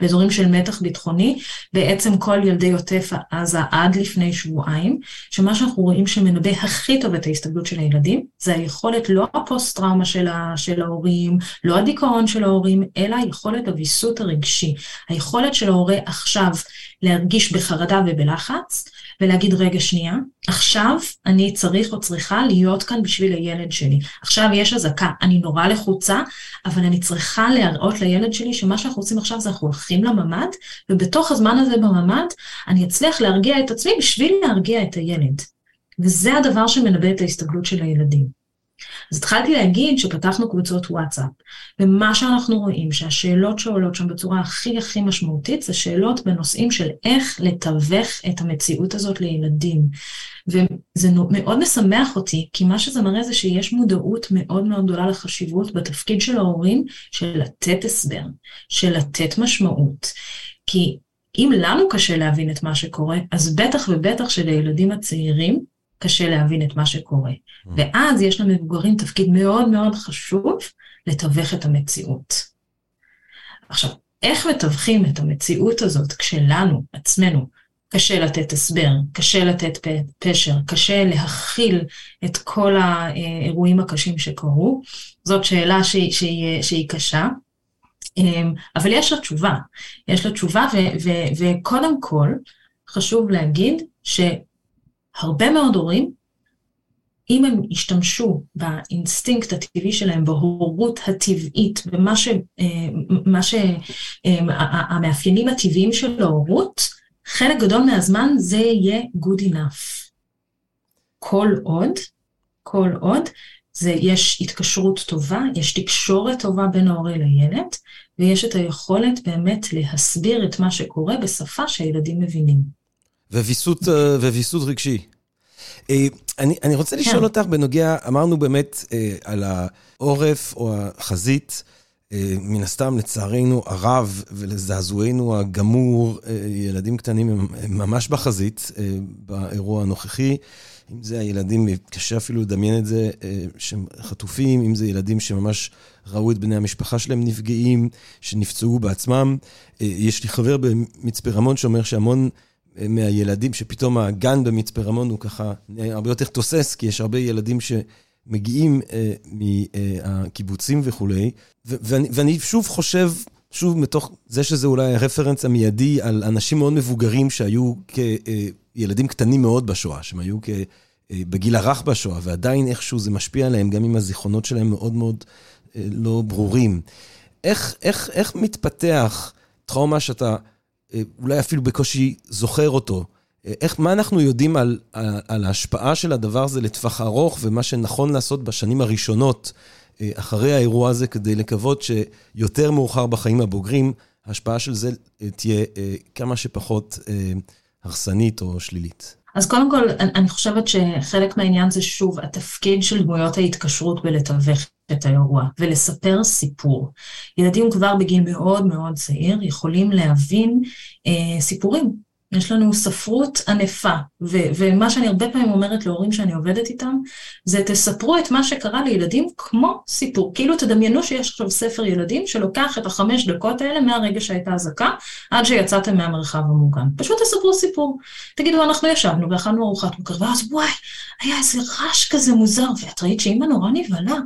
באזורים של מתח ביטחוני, בעצם כל ילדי עוטף עזה עד לפני שבועיים, שמה שאנחנו רואים שמנבא הכי טוב את ההסתגלות של הילדים, זה היכולת, לא הפוסט-טראומה של, של ההורים, לא הדיכאון של ההורים, אלא יכולת הוויסות הרגשי. היכולת של ההורה עכשיו להרגיש בחרדה ובלחץ, ולהגיד, רגע, שנייה, עכשיו אני צריך או צריכה להיות כאן בשביל הילד שלי. עכשיו יש אזעקה, אני נורא לחוצה, אבל אני צריכה להראות לילד שלי שמה שאנחנו עושים עכשיו זה אנחנו הולכים לממ"ד, ובתוך הזמן הזה בממ"ד אני אצליח להרגיע את עצמי בשביל להרגיע את הילד. וזה הדבר שמנבא את ההסתגלות של הילדים. אז התחלתי להגיד שפתחנו קבוצות וואטסאפ, ומה שאנחנו רואים שהשאלות שעולות שם בצורה הכי הכי משמעותית זה שאלות בנושאים של איך לתווך את המציאות הזאת לילדים. וזה מאוד משמח אותי, כי מה שזה מראה זה שיש מודעות מאוד מאוד גדולה לחשיבות בתפקיד של ההורים של לתת הסבר, של לתת משמעות. כי אם לנו קשה להבין את מה שקורה, אז בטח ובטח שלילדים הצעירים קשה להבין את מה שקורה. Mm. ואז יש למבוגרים תפקיד מאוד מאוד חשוב לתווך את המציאות. עכשיו, איך מתווכים את המציאות הזאת כשלנו, עצמנו, קשה לתת הסבר, קשה לתת פשר, קשה להכיל את כל האירועים הקשים שקרו? זאת שאלה שהיא, שהיא, שהיא קשה, אמ, אבל יש לה תשובה. יש לה תשובה, ו, ו, וקודם כל, חשוב להגיד שהרבה מאוד הורים אם הם ישתמשו באינסטינקט הטבעי שלהם, בהורות הטבעית, במה ש... אה, מה. אה, המאפיינים הטבעיים של ההורות, חלק גדול מהזמן זה יהיה good enough. כל עוד, כל עוד, זה יש התקשרות טובה, יש תקשורת טובה בין ההורה לילד, ויש את היכולת באמת להסביר את מה שקורה בשפה שהילדים מבינים. וויסות, אה, וויסות רגשי. אה, אני, אני רוצה לשאול כן. אותך בנוגע, אמרנו באמת אה, על העורף או החזית, מן הסתם, לצערנו הרב ולזעזוענו הגמור, ילדים קטנים הם ממש בחזית באירוע הנוכחי. אם זה הילדים, קשה אפילו לדמיין את זה, שהם חטופים, אם זה ילדים שממש ראו את בני המשפחה שלהם נפגעים, שנפצעו בעצמם. יש לי חבר במצפה רמון שאומר שהמון... מהילדים, שפתאום הגן במצפה רמון הוא ככה הרבה יותר תוסס, כי יש הרבה ילדים שמגיעים אה, מהקיבוצים וכולי. ואני, ואני שוב חושב, שוב מתוך זה שזה אולי הרפרנס המיידי על אנשים מאוד מבוגרים שהיו כילדים קטנים מאוד בשואה, שהם היו כ... בגיל הרך בשואה, ועדיין איכשהו זה משפיע עליהם, גם אם הזיכרונות שלהם מאוד מאוד אה, לא ברורים. איך, איך, איך מתפתח טראומה שאתה אה, אולי אפילו בקושי זוכר אותו. אה, איך, מה אנחנו יודעים על, על, על ההשפעה של הדבר הזה לטווח ארוך, ומה שנכון לעשות בשנים הראשונות אה, אחרי האירוע הזה, כדי לקוות שיותר מאוחר בחיים הבוגרים, ההשפעה של זה תהיה כמה שפחות הרסנית או שלילית. אז קודם כל, אני חושבת שחלק מהעניין זה שוב התפקיד של דמויות ההתקשרות בלתווך את האירוע ולספר סיפור. ילדים כבר בגיל מאוד מאוד צעיר יכולים להבין אה, סיפורים יש לנו ספרות ענפה, ו- ומה שאני הרבה פעמים אומרת להורים שאני עובדת איתם, זה תספרו את מה שקרה לילדים כמו סיפור. כאילו תדמיינו שיש עכשיו ספר ילדים שלוקח את החמש דקות האלה מהרגע שהייתה אזעקה עד שיצאתם מהמרחב המוגן. פשוט תספרו סיפור. תגידו, אנחנו ישבנו ואכלנו ארוחת בוקר, ואז וואי, היה איזה רעש כזה מוזר, ואת ראית שאימא נורא נבהלה.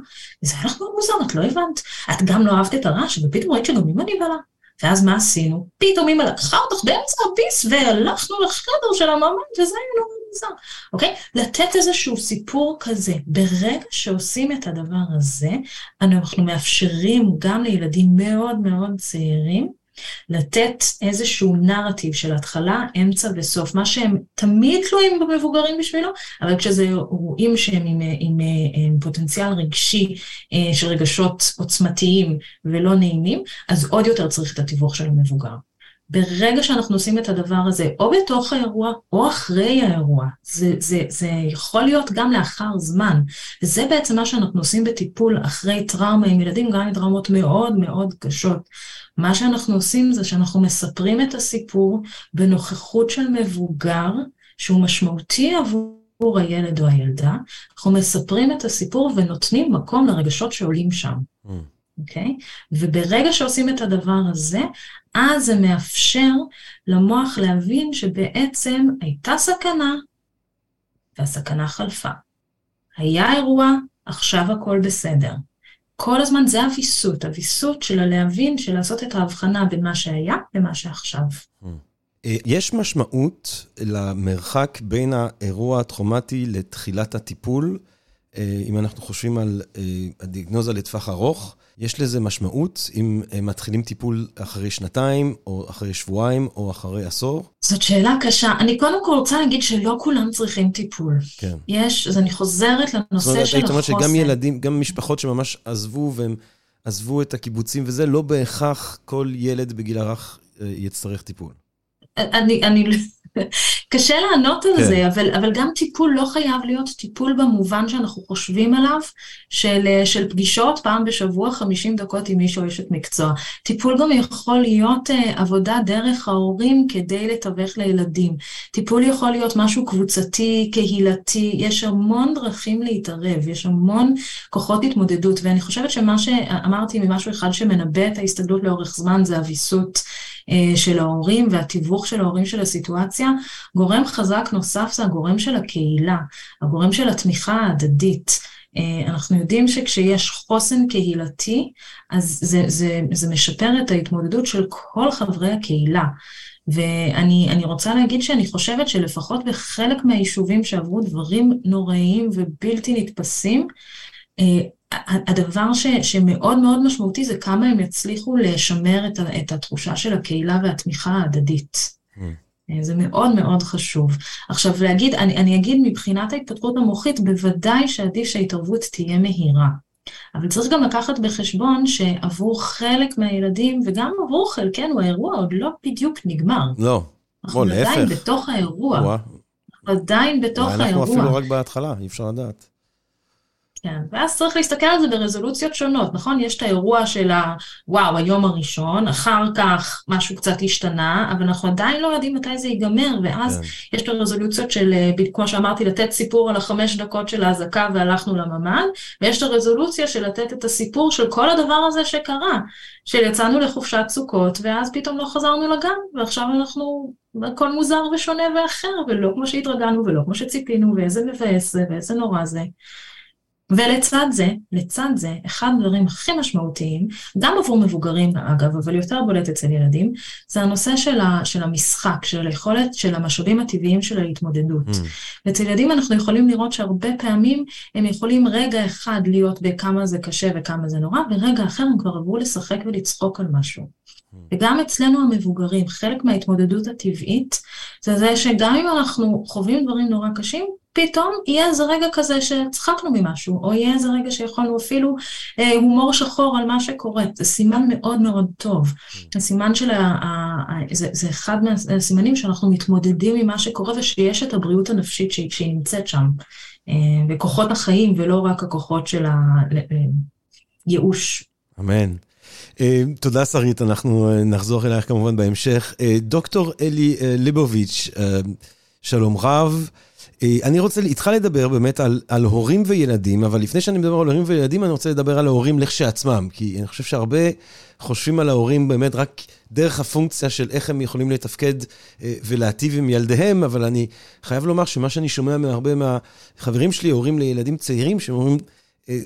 וזה היה לך מאוד מוזר, את לא הבנת. את גם לא אהבת את הרעש, ופתאום ראית שגם אימא נבהלה. ואז מה עשינו? פתאום אמא לקחה אותך באמצע הביס והלכנו לחדר של הממ"ד וזה היה נורא מוזר, אוקיי? לתת איזשהו סיפור כזה. ברגע שעושים את הדבר הזה, אנחנו מאפשרים גם לילדים מאוד מאוד צעירים לתת איזשהו נרטיב של התחלה, אמצע וסוף, מה שהם תמיד תלויים במבוגרים בשבילו, אבל כשזה אירועים שהם עם, עם, עם פוטנציאל רגשי אה, של רגשות עוצמתיים ולא נעימים, אז עוד יותר צריך את התיווך של המבוגר. ברגע שאנחנו עושים את הדבר הזה, או בתוך האירוע, או אחרי האירוע, זה, זה, זה יכול להיות גם לאחר זמן. וזה בעצם מה שאנחנו עושים בטיפול אחרי טראומה עם ילדים, גם עם טראומות מאוד מאוד קשות. מה שאנחנו עושים זה שאנחנו מספרים את הסיפור בנוכחות של מבוגר, שהוא משמעותי עבור הילד או הילדה, אנחנו מספרים את הסיפור ונותנים מקום לרגשות שעולים שם. Mm. אוקיי? Okay? וברגע שעושים את הדבר הזה, אז זה מאפשר למוח להבין שבעצם הייתה סכנה, והסכנה חלפה. היה אירוע, עכשיו הכל בסדר. כל הזמן זה הוויסות, הוויסות של הלהבין, של לעשות את ההבחנה בין מה שהיה למה שעכשיו. אה, יש משמעות למרחק בין האירוע הטראומטי לתחילת הטיפול, אה, אם אנחנו חושבים על אה, הדיאגנוזה לטווח ארוך, יש לזה משמעות אם מתחילים טיפול אחרי שנתיים, או אחרי שבועיים, או אחרי עשור? זאת שאלה קשה. אני קודם כל רוצה להגיד שלא כולם צריכים טיפול. כן. יש, אז אני חוזרת לנושא של החוסן. זאת אומרת שגם ילדים, גם משפחות שממש עזבו והם עזבו את הקיבוצים וזה, לא בהכרח כל ילד בגיל הרך יצטרך טיפול. אני, אני, קשה לענות על כן. זה, אבל, אבל גם טיפול לא חייב להיות טיפול במובן שאנחנו חושבים עליו, של, של פגישות פעם בשבוע 50 דקות עם מישהו אשת מקצוע. טיפול גם יכול להיות uh, עבודה דרך ההורים כדי לתווך לילדים. טיפול יכול להיות משהו קבוצתי, קהילתי, יש המון דרכים להתערב, יש המון כוחות התמודדות, ואני חושבת שמה שאמרתי ממשהו אחד שמנבא את ההסתגלות לאורך זמן זה הוויסות. אה, של ההורים והתיווך של ההורים של הסיטואציה. גורם חזק נוסף זה הגורם של הקהילה, הגורם של התמיכה ההדדית. אה, אנחנו יודעים שכשיש חוסן קהילתי, אז זה, זה, זה משפר את ההתמודדות של כל חברי הקהילה. ואני רוצה להגיד שאני חושבת שלפחות בחלק מהיישובים שעברו דברים נוראיים ובלתי נתפסים, אה, הדבר ש, שמאוד מאוד משמעותי זה כמה הם יצליחו לשמר את, ה, את התחושה של הקהילה והתמיכה ההדדית. Mm. זה מאוד מאוד חשוב. עכשיו להגיד, אני, אני אגיד מבחינת ההתפתחות המוחית, בוודאי שעדיף שההתערבות תהיה מהירה. אבל צריך גם לקחת בחשבון שעבור חלק מהילדים, וגם עבור חלקנו, האירוע עוד לא בדיוק נגמר. לא, בוא, להפך. אנחנו עדיין בתוך האירוע. אנחנו עדיין בתוך האירוע. אנחנו אפילו רק בהתחלה, אי אפשר לדעת. כן, ואז צריך להסתכל על זה ברזולוציות שונות, נכון? יש את האירוע של הוואו, היום הראשון, אחר כך משהו קצת השתנה, אבל אנחנו עדיין לא יודעים מתי זה ייגמר, ואז כן. יש את הרזולוציות של, אה, כמו שאמרתי, לתת סיפור על החמש דקות של האזעקה והלכנו לממ"ד, ויש את הרזולוציה של לתת את הסיפור של כל הדבר הזה שקרה, של יצאנו לחופשת סוכות, ואז פתאום לא חזרנו לגן, ועכשיו אנחנו הכל מוזר ושונה ואחר, ולא כמו שהתרגלנו ולא כמו שציפינו, ואיזה מבאס זה ואיזה נורא זה. ולצד זה, לצד זה, אחד הדברים הכי משמעותיים, גם עבור מבוגרים אגב, אבל יותר בולט אצל ילדים, זה הנושא של, ה, של המשחק, של היכולת של המשאבים הטבעיים של ההתמודדות. Mm. ואצל ילדים אנחנו יכולים לראות שהרבה פעמים הם יכולים רגע אחד להיות בכמה זה קשה וכמה זה נורא, ורגע אחר הם כבר עברו לשחק ולצחוק על משהו. Mm. וגם אצלנו המבוגרים, חלק מההתמודדות הטבעית, זה זה שגם אם אנחנו חווים דברים נורא קשים, פתאום יהיה איזה רגע כזה שצחקנו ממשהו, או יהיה איזה רגע שיכולנו אפילו אה, הומור שחור על מה שקורה. זה סימן מאוד מאוד טוב. הסימן של ה... ה, ה זה, זה אחד מהסימנים שאנחנו מתמודדים עם מה שקורה ושיש את הבריאות הנפשית שהיא, שהיא נמצאת שם. אה, וכוחות החיים ולא רק הכוחות של הייאוש. אה, אמן. אה, תודה שרית, אנחנו אה, נחזור אלייך כמובן בהמשך. דוקטור אלי ליבוביץ', שלום רב. אה, אני רוצה איתך לדבר באמת על, על הורים וילדים, אבל לפני שאני מדבר על הורים וילדים, אני רוצה לדבר על ההורים לכשעצמם, כי אני חושב שהרבה חושבים על ההורים באמת רק דרך הפונקציה של איך הם יכולים לתפקד אה, ולהטיב עם ילדיהם, אבל אני חייב לומר שמה שאני שומע מהרבה מהחברים שלי, הורים לילדים צעירים, שהם אומרים, אה,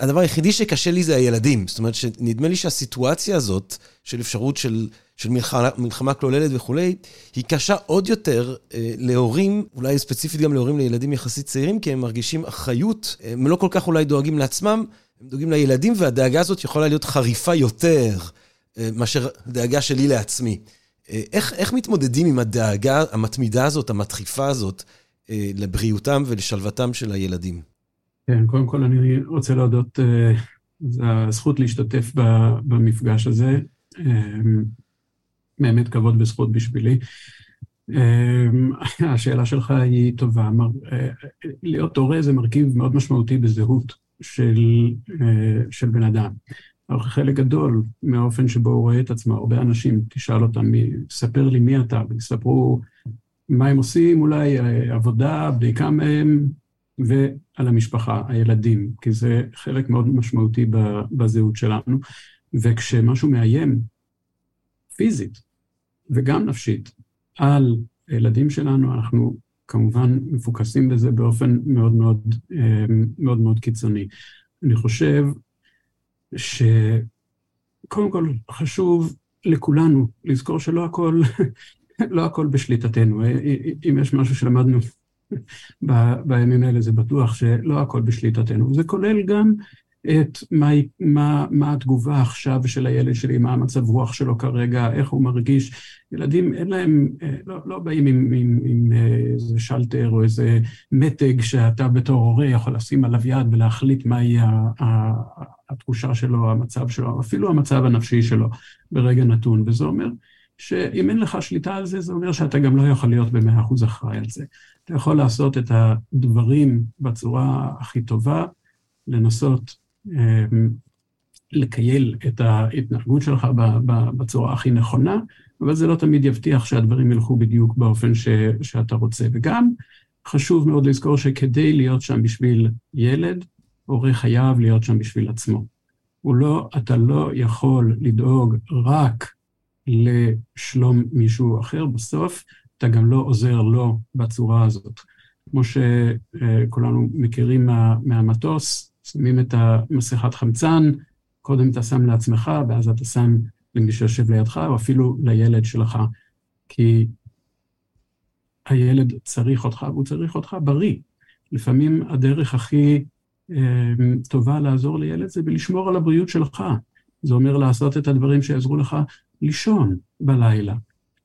הדבר היחידי שקשה לי זה הילדים. זאת אומרת, שנדמה לי שהסיטואציה הזאת, של אפשרות של, של מלחמה, מלחמה כלוללת וכולי, היא קשה עוד יותר אה, להורים, אולי ספציפית גם להורים לילדים יחסית צעירים, כי הם מרגישים אחריות, הם לא כל כך אולי דואגים לעצמם, הם דואגים לילדים, והדאגה הזאת יכולה להיות חריפה יותר אה, מאשר דאגה שלי לעצמי. אה, איך, איך מתמודדים עם הדאגה המתמידה הזאת, המדחיפה הזאת, אה, לבריאותם ולשלוותם של הילדים? כן, קודם כל אני רוצה להודות, אה, זו הזכות להשתתף במפגש הזה. אה, באמת כבוד וזכות בשבילי. אה, השאלה שלך היא טובה. להיות הורה זה מרכיב מאוד משמעותי בזהות של, של בן אדם. חלק גדול מהאופן שבו הוא רואה את עצמו, הרבה אנשים, תשאל אותם, ספר לי מי אתה, ויספרו מה הם עושים, אולי עבודה, בדיקה מהם, ועל המשפחה, הילדים, כי זה חלק מאוד משמעותי בזהות שלנו. וכשמשהו מאיים פיזית וגם נפשית על הילדים שלנו, אנחנו כמובן מפוקסים בזה באופן מאוד מאוד, מאוד מאוד קיצוני. אני חושב שקודם כל חשוב לכולנו לזכור שלא הכל, לא הכל בשליטתנו. אם יש משהו שלמדנו בימים האלה, זה בטוח שלא הכל בשליטתנו. זה כולל גם את מה, מה, מה התגובה עכשיו של הילד שלי, מה המצב רוח שלו כרגע, איך הוא מרגיש. ילדים, אין להם, אה, לא, לא באים עם, עם, עם אה, איזה שלטר או איזה מתג שאתה בתור הורה יכול לשים עליו יד ולהחליט מהי התחושה שלו, המצב שלו, אפילו המצב הנפשי שלו ברגע נתון. וזה אומר שאם אין לך שליטה על זה, זה אומר שאתה גם לא יכול להיות במאה אחוז אחראי על זה. אתה יכול לעשות את הדברים בצורה הכי טובה, לנסות לקייל את ההתנהגות שלך בצורה הכי נכונה, אבל זה לא תמיד יבטיח שהדברים ילכו בדיוק באופן ש, שאתה רוצה. וגם חשוב מאוד לזכור שכדי להיות שם בשביל ילד, הורה חייב להיות שם בשביל עצמו. הוא לא, אתה לא יכול לדאוג רק לשלום מישהו אחר, בסוף אתה גם לא עוזר לו בצורה הזאת. כמו שכולנו מכירים מה, מהמטוס, שמים את המסכת חמצן, קודם אתה שם לעצמך, ואז אתה שם למי שיושב לידך, או אפילו לילד שלך. כי הילד צריך אותך, והוא צריך אותך בריא. לפעמים הדרך הכי אה, טובה לעזור לילד זה בלשמור על הבריאות שלך. זה אומר לעשות את הדברים שיעזרו לך לישון בלילה,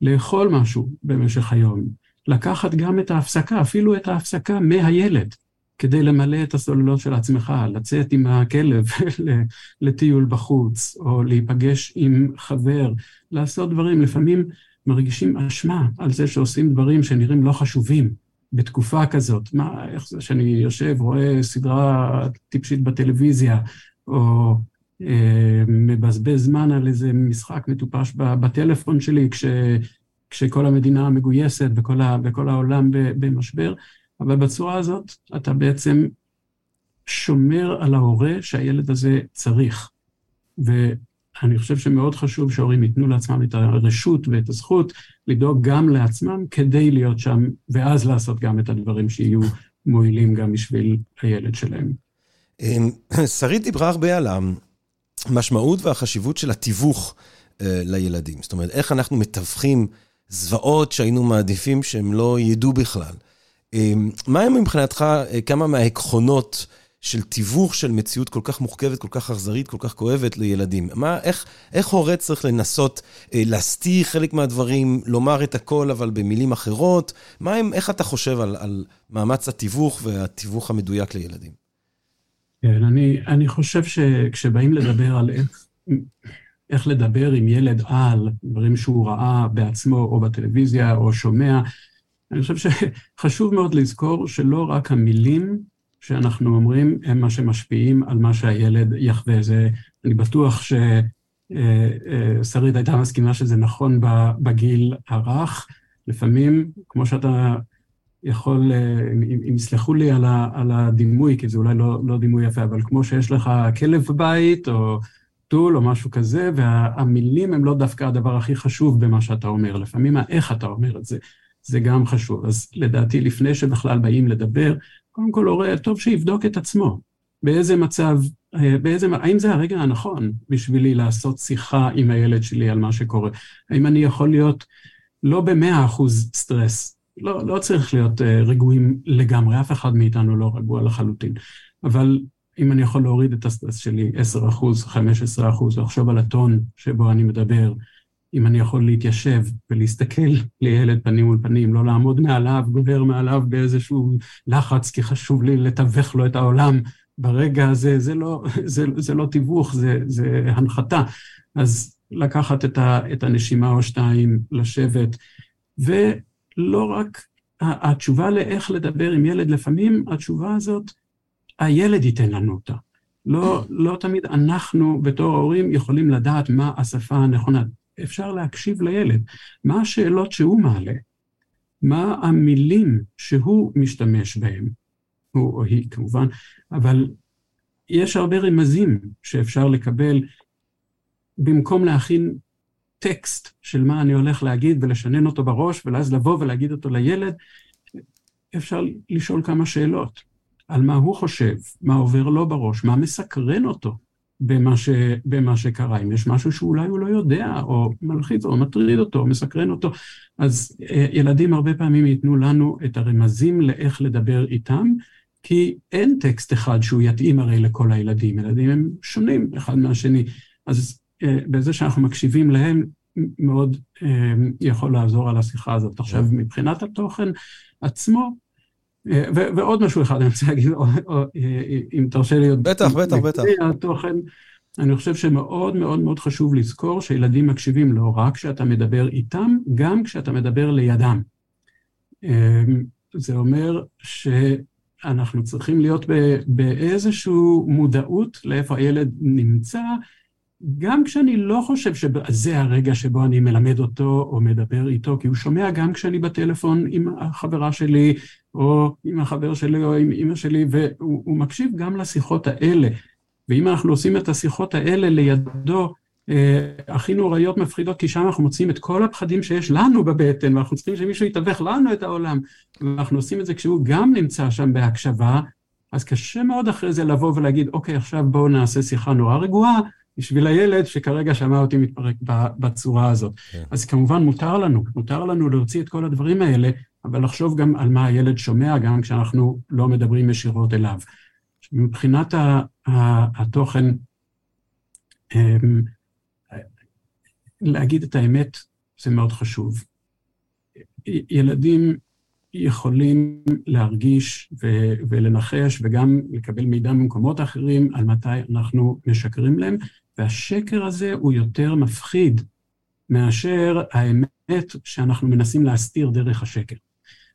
לאכול משהו במשך היום, לקחת גם את ההפסקה, אפילו את ההפסקה מהילד. כדי למלא את הסוללות של עצמך, לצאת עם הכלב לטיול בחוץ, או להיפגש עם חבר, לעשות דברים. לפעמים מרגישים אשמה על זה שעושים דברים שנראים לא חשובים בתקופה כזאת. מה, איך זה שאני יושב, רואה סדרה טיפשית בטלוויזיה, או אה, מבזבז זמן על איזה משחק מטופש בטלפון שלי, כש, כשכל המדינה מגויסת וכל, ה, וכל העולם במשבר. אבל בצורה הזאת אתה בעצם שומר על ההורה שהילד הזה צריך. ואני חושב שמאוד חשוב שההורים ייתנו לעצמם את הרשות ואת הזכות לדאוג גם לעצמם כדי להיות שם, ואז לעשות גם את הדברים שיהיו מועילים גם בשביל הילד שלהם. אמ, שרית דיברה הרבה על המשמעות והחשיבות של התיווך אה, לילדים. זאת אומרת, איך אנחנו מתווכים זוועות שהיינו מעדיפים שהם לא ידעו בכלל. אמ, מה הם מבחינתך אה, כמה מהעקרונות של תיווך של מציאות כל כך מורכבת, כל כך אכזרית, כל כך כואבת לילדים? מה, איך, איך הורה צריך לנסות אה, להסתיר חלק מהדברים, לומר את הכל, אבל במילים אחרות? מה הם, איך אתה חושב על, על מאמץ התיווך והתיווך המדויק לילדים? כן, אני, אני חושב שכשבאים לדבר על איך, איך לדבר עם ילד על דברים שהוא ראה בעצמו או בטלוויזיה או שומע, אני חושב שחשוב מאוד לזכור שלא רק המילים שאנחנו אומרים הם מה שמשפיעים על מה שהילד יחווה. זה, אני בטוח ששרית אה, אה, הייתה מסכימה שזה נכון בגיל הרך. לפעמים, כמו שאתה יכול, אה, אם יסלחו לי על, הדימוי, כי זה אולי לא, לא דימוי יפה, אבל כמו שיש לך כלב בבית, או טול או משהו כזה, והמילים הם לא דווקא הדבר הכי חשוב במה שאתה אומר, לפעמים איך אתה אומר את זה. זה גם חשוב. אז לדעתי, לפני שבכלל באים לדבר, קודם כל הורה, טוב שיבדוק את עצמו. באיזה מצב, אה, באיזה, האם זה הרגע הנכון בשבילי לעשות שיחה עם הילד שלי על מה שקורה? האם אני יכול להיות לא במאה אחוז סטרס? לא, לא צריך להיות uh, רגועים לגמרי, אף אחד מאיתנו לא רגוע לחלוטין. אבל אם אני יכול להוריד את הסטרס שלי 10 אחוז, 15 אחוז, לחשוב על הטון שבו אני מדבר, אם אני יכול להתיישב ולהסתכל לילד פנים מול פנים, לא לעמוד מעליו, גובר מעליו באיזשהו לחץ, כי חשוב לי לתווך לו את העולם ברגע הזה, זה לא, זה, זה לא תיווך, זה, זה הנחתה. אז לקחת את, ה, את הנשימה או שתיים, לשבת, ולא רק התשובה לאיך לדבר עם ילד, לפעמים התשובה הזאת, הילד ייתן לנו אותה. לא, לא תמיד אנחנו בתור ההורים יכולים לדעת מה השפה הנכונה. אפשר להקשיב לילד. מה השאלות שהוא מעלה? מה המילים שהוא משתמש בהם? הוא או היא כמובן, אבל יש הרבה רמזים שאפשר לקבל במקום להכין טקסט של מה אני הולך להגיד ולשנן אותו בראש, ואז לבוא ולהגיד אותו לילד, אפשר לשאול כמה שאלות על מה הוא חושב, מה עובר לו בראש, מה מסקרן אותו במה, ש, במה שקרה. אם יש משהו שאולי הוא לא יודע, או מלחיץ, או מטריד אותו, או מסקרן אותו, אז אה, ילדים הרבה פעמים ייתנו לנו את הרמזים לאיך לדבר איתם, כי אין טקסט אחד שהוא יתאים הרי לכל הילדים. ילדים הם שונים אחד מהשני. אז אה, בזה שאנחנו מקשיבים להם, מאוד אה, יכול לעזור על השיחה הזאת. עכשיו, מבחינת התוכן עצמו, אה, ועוד משהו אחד אני רוצה להגיד, או, או, אם תרשה לי עוד... בטח, בטח, בטח. התוכן, אני חושב שמאוד מאוד מאוד חשוב לזכור שילדים מקשיבים לא רק כשאתה מדבר איתם, גם כשאתה מדבר לידם. זה אומר שאנחנו צריכים להיות באיזושהי מודעות לאיפה הילד נמצא, גם כשאני לא חושב שזה הרגע שבו אני מלמד אותו או מדבר איתו, כי הוא שומע גם כשאני בטלפון עם החברה שלי, או עם החבר שלי, או עם אמא שלי, והוא מקשיב גם לשיחות האלה. ואם אנחנו עושים את השיחות האלה לידו, אה, הכי נוראיות מפחידות, כי שם אנחנו מוצאים את כל הפחדים שיש לנו בבטן, ואנחנו צריכים שמישהו יתווך לנו את העולם. ואנחנו עושים את זה כשהוא גם נמצא שם בהקשבה, אז קשה מאוד אחרי זה לבוא ולהגיד, אוקיי, עכשיו בואו נעשה שיחה נורא רגועה, בשביל הילד שכרגע שמע אותי מתפרק בצורה הזאת. כן. אז כמובן מותר לנו, מותר לנו להוציא את כל הדברים האלה, אבל לחשוב גם על מה הילד שומע, גם כשאנחנו לא מדברים ישירות אליו. מבחינת התוכן, אמ, להגיד את האמת זה מאוד חשוב. ילדים יכולים להרגיש ולנחש וגם לקבל מידע ממקומות אחרים על מתי אנחנו משקרים להם, והשקר הזה הוא יותר מפחיד מאשר האמת שאנחנו מנסים להסתיר דרך השקר.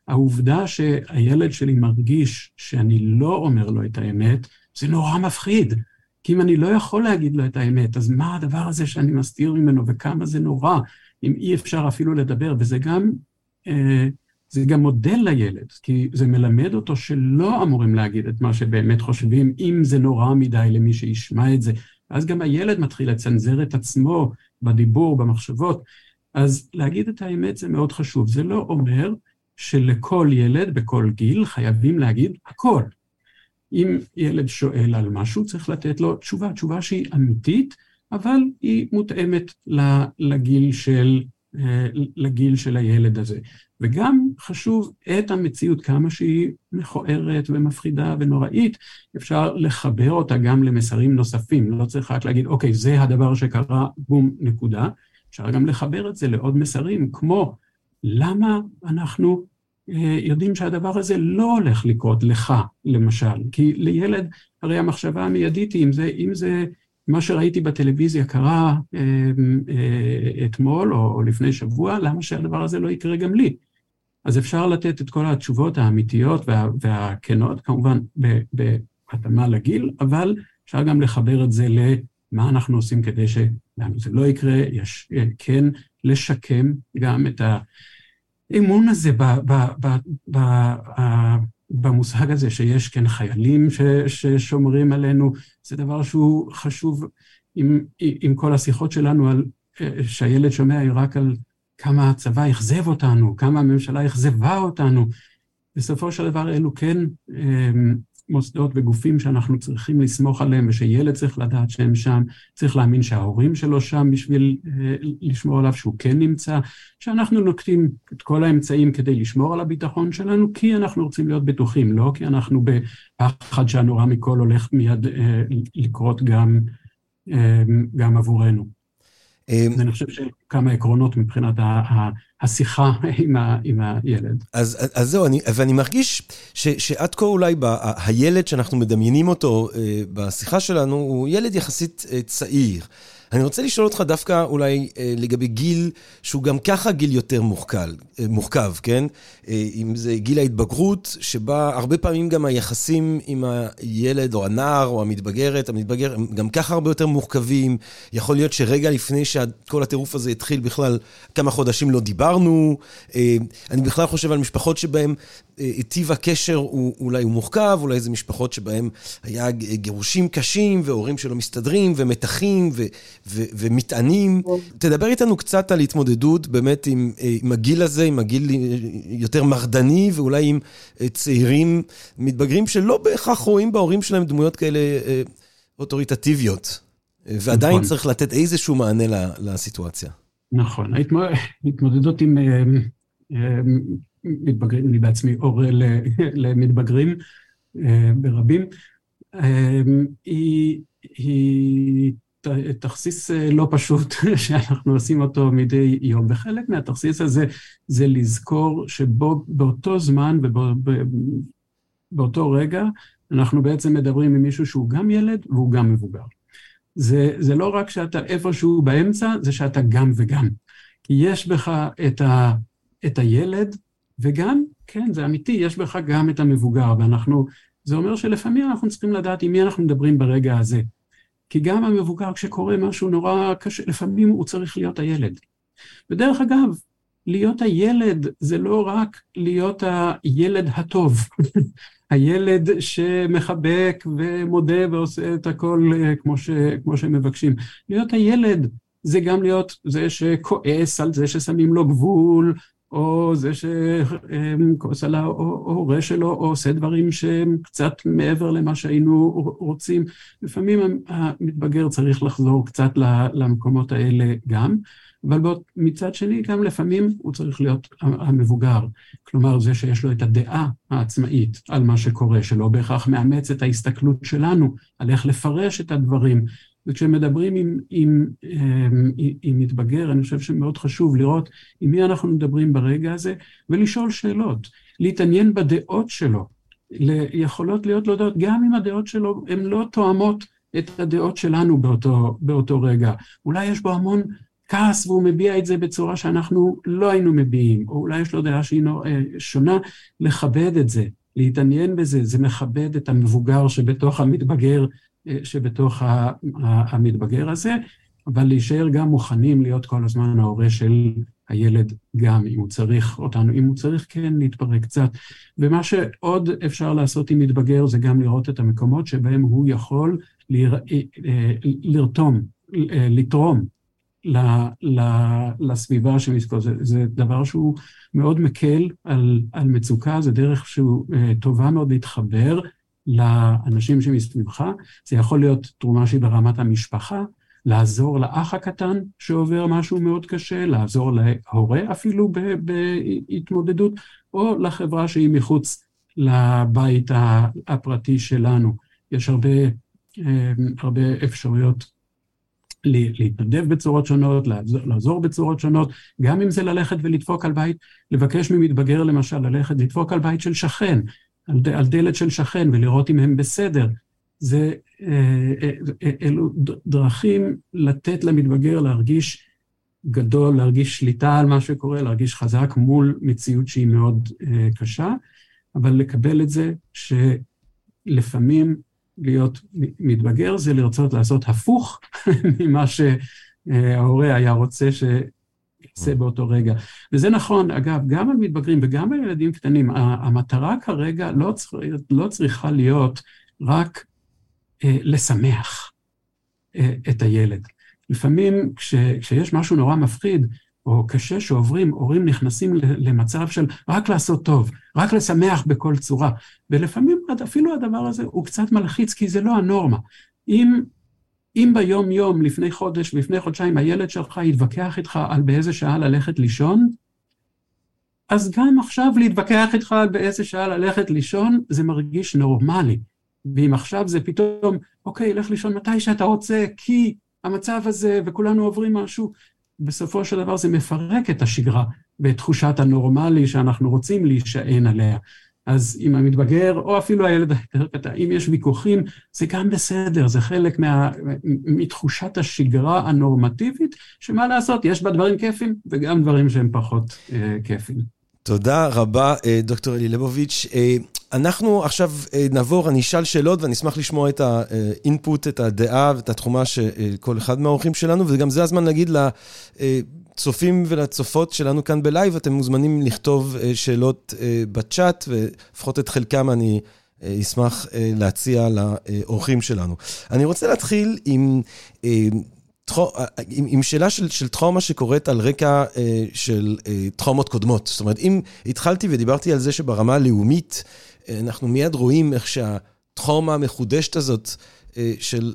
העובדה שהילד שלי מרגיש שאני לא אומר לו את האמת, זה נורא מפחיד. כי אם אני לא יכול להגיד לו את האמת, אז מה הדבר הזה שאני מסתיר ממנו וכמה זה נורא, אם אי אפשר אפילו לדבר, וזה גם, אה, זה גם מודל לילד, כי זה מלמד אותו שלא אמורים להגיד את מה שבאמת חושבים, אם זה נורא מדי למי שישמע את זה, ואז גם הילד מתחיל לצנזר את עצמו בדיבור, במחשבות. אז להגיד את האמת זה מאוד חשוב. זה לא אומר שלכל ילד בכל גיל חייבים להגיד הכל. אם ילד שואל על משהו, צריך לתת לו תשובה, תשובה שהיא אמיתית, אבל היא מותאמת לגיל של, אה, לגיל של הילד הזה. וגם חשוב את המציאות, כמה שהיא מכוערת ומפחידה ונוראית, אפשר לחבר אותה גם למסרים נוספים. לא צריך רק להגיד, אוקיי, זה הדבר שקרה, בום, נקודה. אפשר גם לחבר את זה לעוד מסרים, כמו למה אנחנו אה, יודעים שהדבר הזה לא הולך לקרות לך, למשל. כי לילד, הרי המחשבה המיידית היא, אם זה, אם זה מה שראיתי בטלוויזיה קרה אה, אה, אתמול או, או לפני שבוע, למה שהדבר הזה לא יקרה גם לי? אז אפשר לתת את כל התשובות האמיתיות וה, והכנות, כמובן בהתאמה לגיל, אבל אפשר גם לחבר את זה למה אנחנו עושים כדי שלנו זה לא יקרה, יש כן לשקם גם את האמון הזה ב, ב, ב, ב, ב, במושג הזה שיש כן חיילים ש, ששומרים עלינו, זה דבר שהוא חשוב עם, עם כל השיחות שלנו על, שהילד שומע היא רק על כמה הצבא אכזב אותנו, כמה הממשלה אכזבה אותנו. בסופו של דבר אלו כן אמ, מוסדות וגופים שאנחנו צריכים לסמוך עליהם ושילד צריך לדעת שהם שם, צריך להאמין שההורים שלו שם בשביל אה, לשמור עליו שהוא כן נמצא, שאנחנו נוקטים את כל האמצעים כדי לשמור על הביטחון שלנו, כי אנחנו רוצים להיות בטוחים, לא כי אנחנו בפחד שהנורא מכל הולך מיד אה, לקרות גם, אה, גם עבורנו. אמ, אני חושב שכמה עקרונות מבחינת השיחה עם, הילד. אז, זהו, אני, ואני מרגיש שעד כה אולי הילד שאנחנו מדמיינים אותו אה, בשיחה שלנו הוא ילד יחסית אה, צעיר. אני רוצה לשאול אותך דווקא אולי אה, לגבי גיל שהוא גם ככה גיל יותר מורכב, אה, מורכב, כן? אה, אם זה גיל ההתבגרות, שבה הרבה פעמים גם היחסים עם הילד או הנער או המתבגרת, המתבגר, הם גם ככה הרבה יותר מורכבים. יכול להיות שרגע לפני שכל הטירוף הזה התחיל בכלל, כמה חודשים לא דיברנו. אה, אני בכלל חושב על משפחות שבהן אה, טיב הקשר הוא אולי הוא מורכב, אולי זה משפחות שבהן היה גירושים קשים והורים שלא מסתדרים ומתחים ו, ו, ומטענים. תדבר איתנו קצת על התמודדות באמת עם, אה, עם הגיל הזה, עם הגיל יותר מרדני ואולי עם אה, צעירים מתבגרים שלא בהכרח רואים בהורים שלהם דמויות כאלה אוטוריטטיביות. ועדיין נכון. צריך לתת איזשהו מענה לסיטואציה. נכון, ההתמודדות עם מתבגרים, אני בעצמי הורה למתבגרים ברבים, היא, היא תכסיס לא פשוט שאנחנו עושים אותו מדי יום, וחלק מהתכסיס הזה זה לזכור שבאותו זמן ובאותו רגע אנחנו בעצם מדברים עם מישהו שהוא גם ילד והוא גם מבוגר. זה, זה לא רק שאתה איפשהו באמצע, זה שאתה גם וגם. יש בך את, ה, את הילד, וגם, כן, זה אמיתי, יש בך גם את המבוגר, ואנחנו, זה אומר שלפעמים אנחנו צריכים לדעת עם מי אנחנו מדברים ברגע הזה. כי גם המבוגר, כשקורה משהו נורא קשה, לפעמים הוא צריך להיות הילד. ודרך אגב, להיות הילד זה לא רק להיות הילד הטוב, הילד שמחבק ומודה ועושה את הכל אה, כמו, ש, כמו שמבקשים. להיות הילד זה גם להיות זה שכועס על זה ששמים לו גבול, או זה שכועס על ההורה שלו, או עושה דברים שהם קצת מעבר למה שהיינו רוצים. לפעמים המתבגר צריך לחזור קצת למקומות האלה גם. אבל בוא, מצד שני, גם לפעמים הוא צריך להיות המבוגר. כלומר, זה שיש לו את הדעה העצמאית על מה שקורה, שלא בהכרח מאמץ את ההסתכלות שלנו על איך לפרש את הדברים. וכשמדברים עם, עם, עם, עם מתבגר, אני חושב שמאוד חשוב לראות עם מי אנחנו מדברים ברגע הזה, ולשאול שאלות, להתעניין בדעות שלו. יכולות להיות לו דעות, גם אם הדעות שלו הן לא תואמות את הדעות שלנו באותו, באותו רגע. אולי יש בו המון כעס והוא מביע את זה בצורה שאנחנו לא היינו מביעים, או אולי יש לו דעה שהיא אה, שונה, לכבד את זה, להתעניין בזה, זה מכבד את המבוגר שבתוך המתבגר, שבתוך המתבגר הזה, אבל להישאר גם מוכנים להיות כל הזמן ההורה של הילד גם, אם הוא צריך אותנו, אם הוא צריך כן להתפרק קצת. ומה שעוד אפשר לעשות עם מתבגר זה גם לראות את המקומות שבהם הוא יכול לר... אה, לרתום, לתרום ל, ל, לסביבה שמסביבו. זה, זה דבר שהוא מאוד מקל על, על מצוקה, זה דרך שהוא אה, טובה מאוד להתחבר לאנשים שמסביבך. זה יכול להיות תרומה שהיא ברמת המשפחה, לעזור לאח הקטן שעובר משהו מאוד קשה, לעזור להורה אפילו בהתמודדות, או לחברה שהיא מחוץ לבית הפרטי שלנו. יש הרבה, אה, הרבה אפשרויות להתנדב בצורות שונות, לעזור, לעזור בצורות שונות, גם אם זה ללכת ולדפוק על בית, לבקש ממתבגר למשל ללכת לדפוק על בית של שכן, על, ד, על דלת של שכן ולראות אם הם בסדר. זה אה, אה, אה, אלו דרכים לתת למתבגר להרגיש גדול, להרגיש שליטה על מה שקורה, להרגיש חזק מול מציאות שהיא מאוד קשה, אבל לקבל את זה שלפעמים להיות מתבגר זה לרצות לעשות הפוך ממה שההורה היה רוצה שיעשה mm. באותו רגע. וזה נכון, אגב, גם על מתבגרים וגם על ילדים קטנים, המטרה כרגע לא, צר... לא צריכה להיות רק אה, לשמח אה, את הילד. לפעמים כש, כשיש משהו נורא מפחיד, או קשה שעוברים, הורים נכנסים למצב של רק לעשות טוב, רק לשמח בכל צורה. ולפעמים אפילו הדבר הזה הוא קצת מלחיץ, כי זה לא הנורמה. אם, אם ביום-יום, לפני חודש ולפני חודשיים, הילד שלך יתווכח איתך על באיזה שעה ללכת לישון, אז גם עכשיו להתווכח איתך על באיזה שעה ללכת לישון, זה מרגיש נורמלי. ואם עכשיו זה פתאום, אוקיי, לך לישון מתי שאתה רוצה, כי המצב הזה, וכולנו עוברים משהו, בסופו של דבר זה מפרק את השגרה בתחושת הנורמלי שאנחנו רוצים להישען עליה. אז אם המתבגר, או אפילו הילד היותר קטן, אם יש ויכוחים, זה גם בסדר, זה חלק מה, מתחושת השגרה הנורמטיבית, שמה לעשות, יש בה דברים כיפים וגם דברים שהם פחות אה, כיפים. תודה רבה, אה, דוקטור אלי לבוביץ'. אה, אנחנו עכשיו אה, נעבור, אני אשאל שאלות ואני אשמח לשמוע את האינפוט, את הדעה ואת התחומה של כל אחד מהאורחים שלנו, וגם זה הזמן להגיד לצופים ולצופות שלנו כאן בלייב, אתם מוזמנים לכתוב שאלות בצ'אט, ולפחות את חלקם אני אשמח להציע לאורחים שלנו. אני רוצה להתחיל עם... עם, עם שאלה של, של טראומה שקורית על רקע אה, של אה, טראומות קודמות. זאת אומרת, אם התחלתי ודיברתי על זה שברמה הלאומית, אה, אנחנו מיד רואים איך שהטראומה המחודשת הזאת של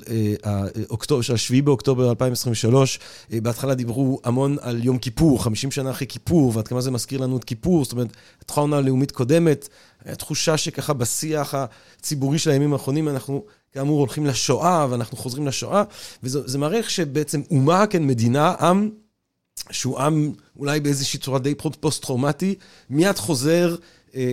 אוקטובר, של 7 באוקטובר 2023, בהתחלה דיברו המון על יום כיפור, 50 שנה אחרי כיפור, ועד כמה זה מזכיר לנו את כיפור, זאת אומרת, טראומה לאומית קודמת, הייתה תחושה שככה בשיח הציבורי של הימים האחרונים אנחנו כאמור הולכים לשואה ואנחנו חוזרים לשואה, וזה מראה שבעצם אומה, כן, מדינה, עם, שהוא עם אולי באיזושהי צורה די פוסט-טראומטי, מיד חוזר אה,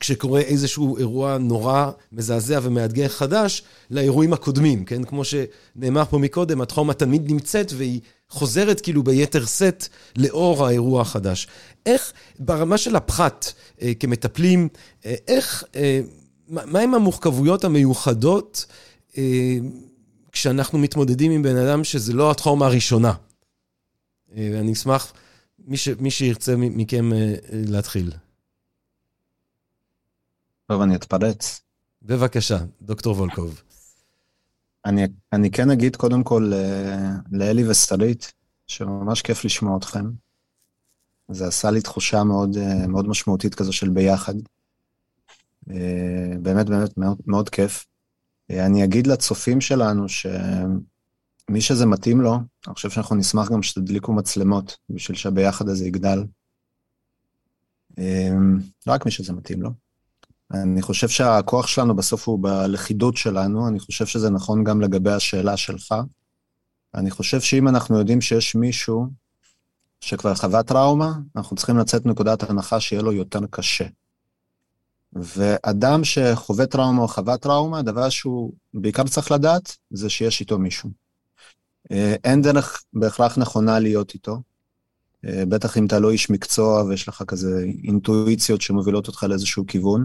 כשקורה איזשהו אירוע נורא, מזעזע ומאתגר חדש, לאירועים הקודמים, כן? כמו שנאמר פה מקודם, הטראומה תמיד נמצאת והיא חוזרת כאילו ביתר שאת לאור האירוע החדש. איך, ברמה של הפחת אה, כמטפלים, אה, איך, אה, מהם המורכבויות המיוחדות אה, כשאנחנו מתמודדים עם בן אדם שזה לא הטראומה הראשונה? אה, אני אשמח, מי, ש, מי שירצה מכם אה, להתחיל. טוב, אני אתפרץ. בבקשה, דוקטור וולקוב. אני, אני כן אגיד קודם כל לאלי ושרית, שממש כיף לשמוע אתכם. זה עשה לי תחושה מאוד, מאוד משמעותית כזו של ביחד. באמת, באמת, מאוד, מאוד כיף. אני אגיד לצופים שלנו שמי שזה מתאים לו, אני חושב שאנחנו נשמח גם שתדליקו מצלמות בשביל שהביחד הזה יגדל. רק מי שזה מתאים לו. אני חושב שהכוח שלנו בסוף הוא בלכידות שלנו, אני חושב שזה נכון גם לגבי השאלה שלך. אני חושב שאם אנחנו יודעים שיש מישהו שכבר חווה טראומה, אנחנו צריכים לצאת מנקודת הנחה שיהיה לו יותר קשה. ואדם שחווה טראומה או חווה טראומה, הדבר שהוא בעיקר צריך לדעת, זה שיש איתו מישהו. אה, אין דרך בהכרח נכונה להיות איתו. אה, בטח אם אתה לא איש מקצוע ויש לך כזה אינטואיציות שמובילות אותך לאיזשהו כיוון.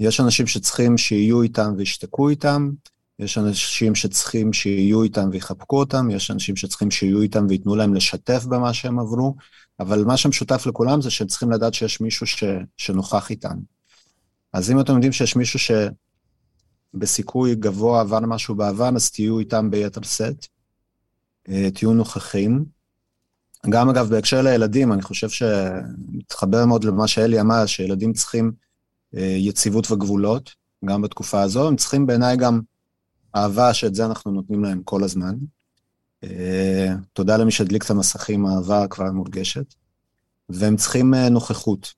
יש אנשים שצריכים שיהיו איתם וישתקו איתם, יש אנשים שצריכים שיהיו איתם ויחבקו אותם, יש אנשים שצריכים שיהיו איתם וייתנו להם לשתף במה שהם עברו, אבל מה שמשותף לכולם זה שהם צריכים לדעת שיש מישהו ש, שנוכח איתם. אז אם אתם יודעים שיש מישהו שבסיכוי גבוה עבר משהו בעבר, אז תהיו איתם ביתר שאת, אה, תהיו נוכחים. גם אגב, בהקשר לילדים, אני חושב שמתחבר מאוד למה שאלי אמר, שילדים צריכים יציבות וגבולות, גם בתקופה הזו. הם צריכים בעיניי גם אהבה, שאת זה אנחנו נותנים להם כל הזמן. אה, תודה למי שהדליק את המסכים, האהבה כבר מורגשת. והם צריכים אה, נוכחות.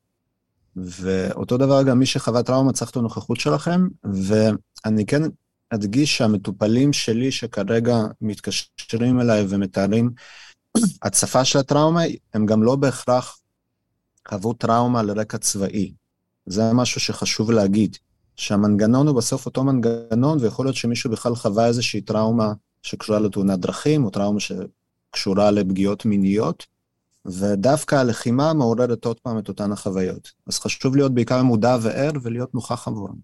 ואותו דבר גם מי שחווה טראומה צריך את הנוכחות שלכם, ואני כן אדגיש שהמטופלים שלי שכרגע מתקשרים אליי ומתארים הצפה של הטראומה, הם גם לא בהכרח חוו טראומה על רקע צבאי. זה משהו שחשוב להגיד, שהמנגנון הוא בסוף אותו מנגנון, ויכול להיות שמישהו בכלל חווה איזושהי טראומה שקשורה לתאונת דרכים, או טראומה שקשורה לפגיעות מיניות, ודווקא הלחימה מעוררת עוד פעם את אותן החוויות. אז חשוב להיות בעיקר מודע וער ולהיות נוכח עבורם.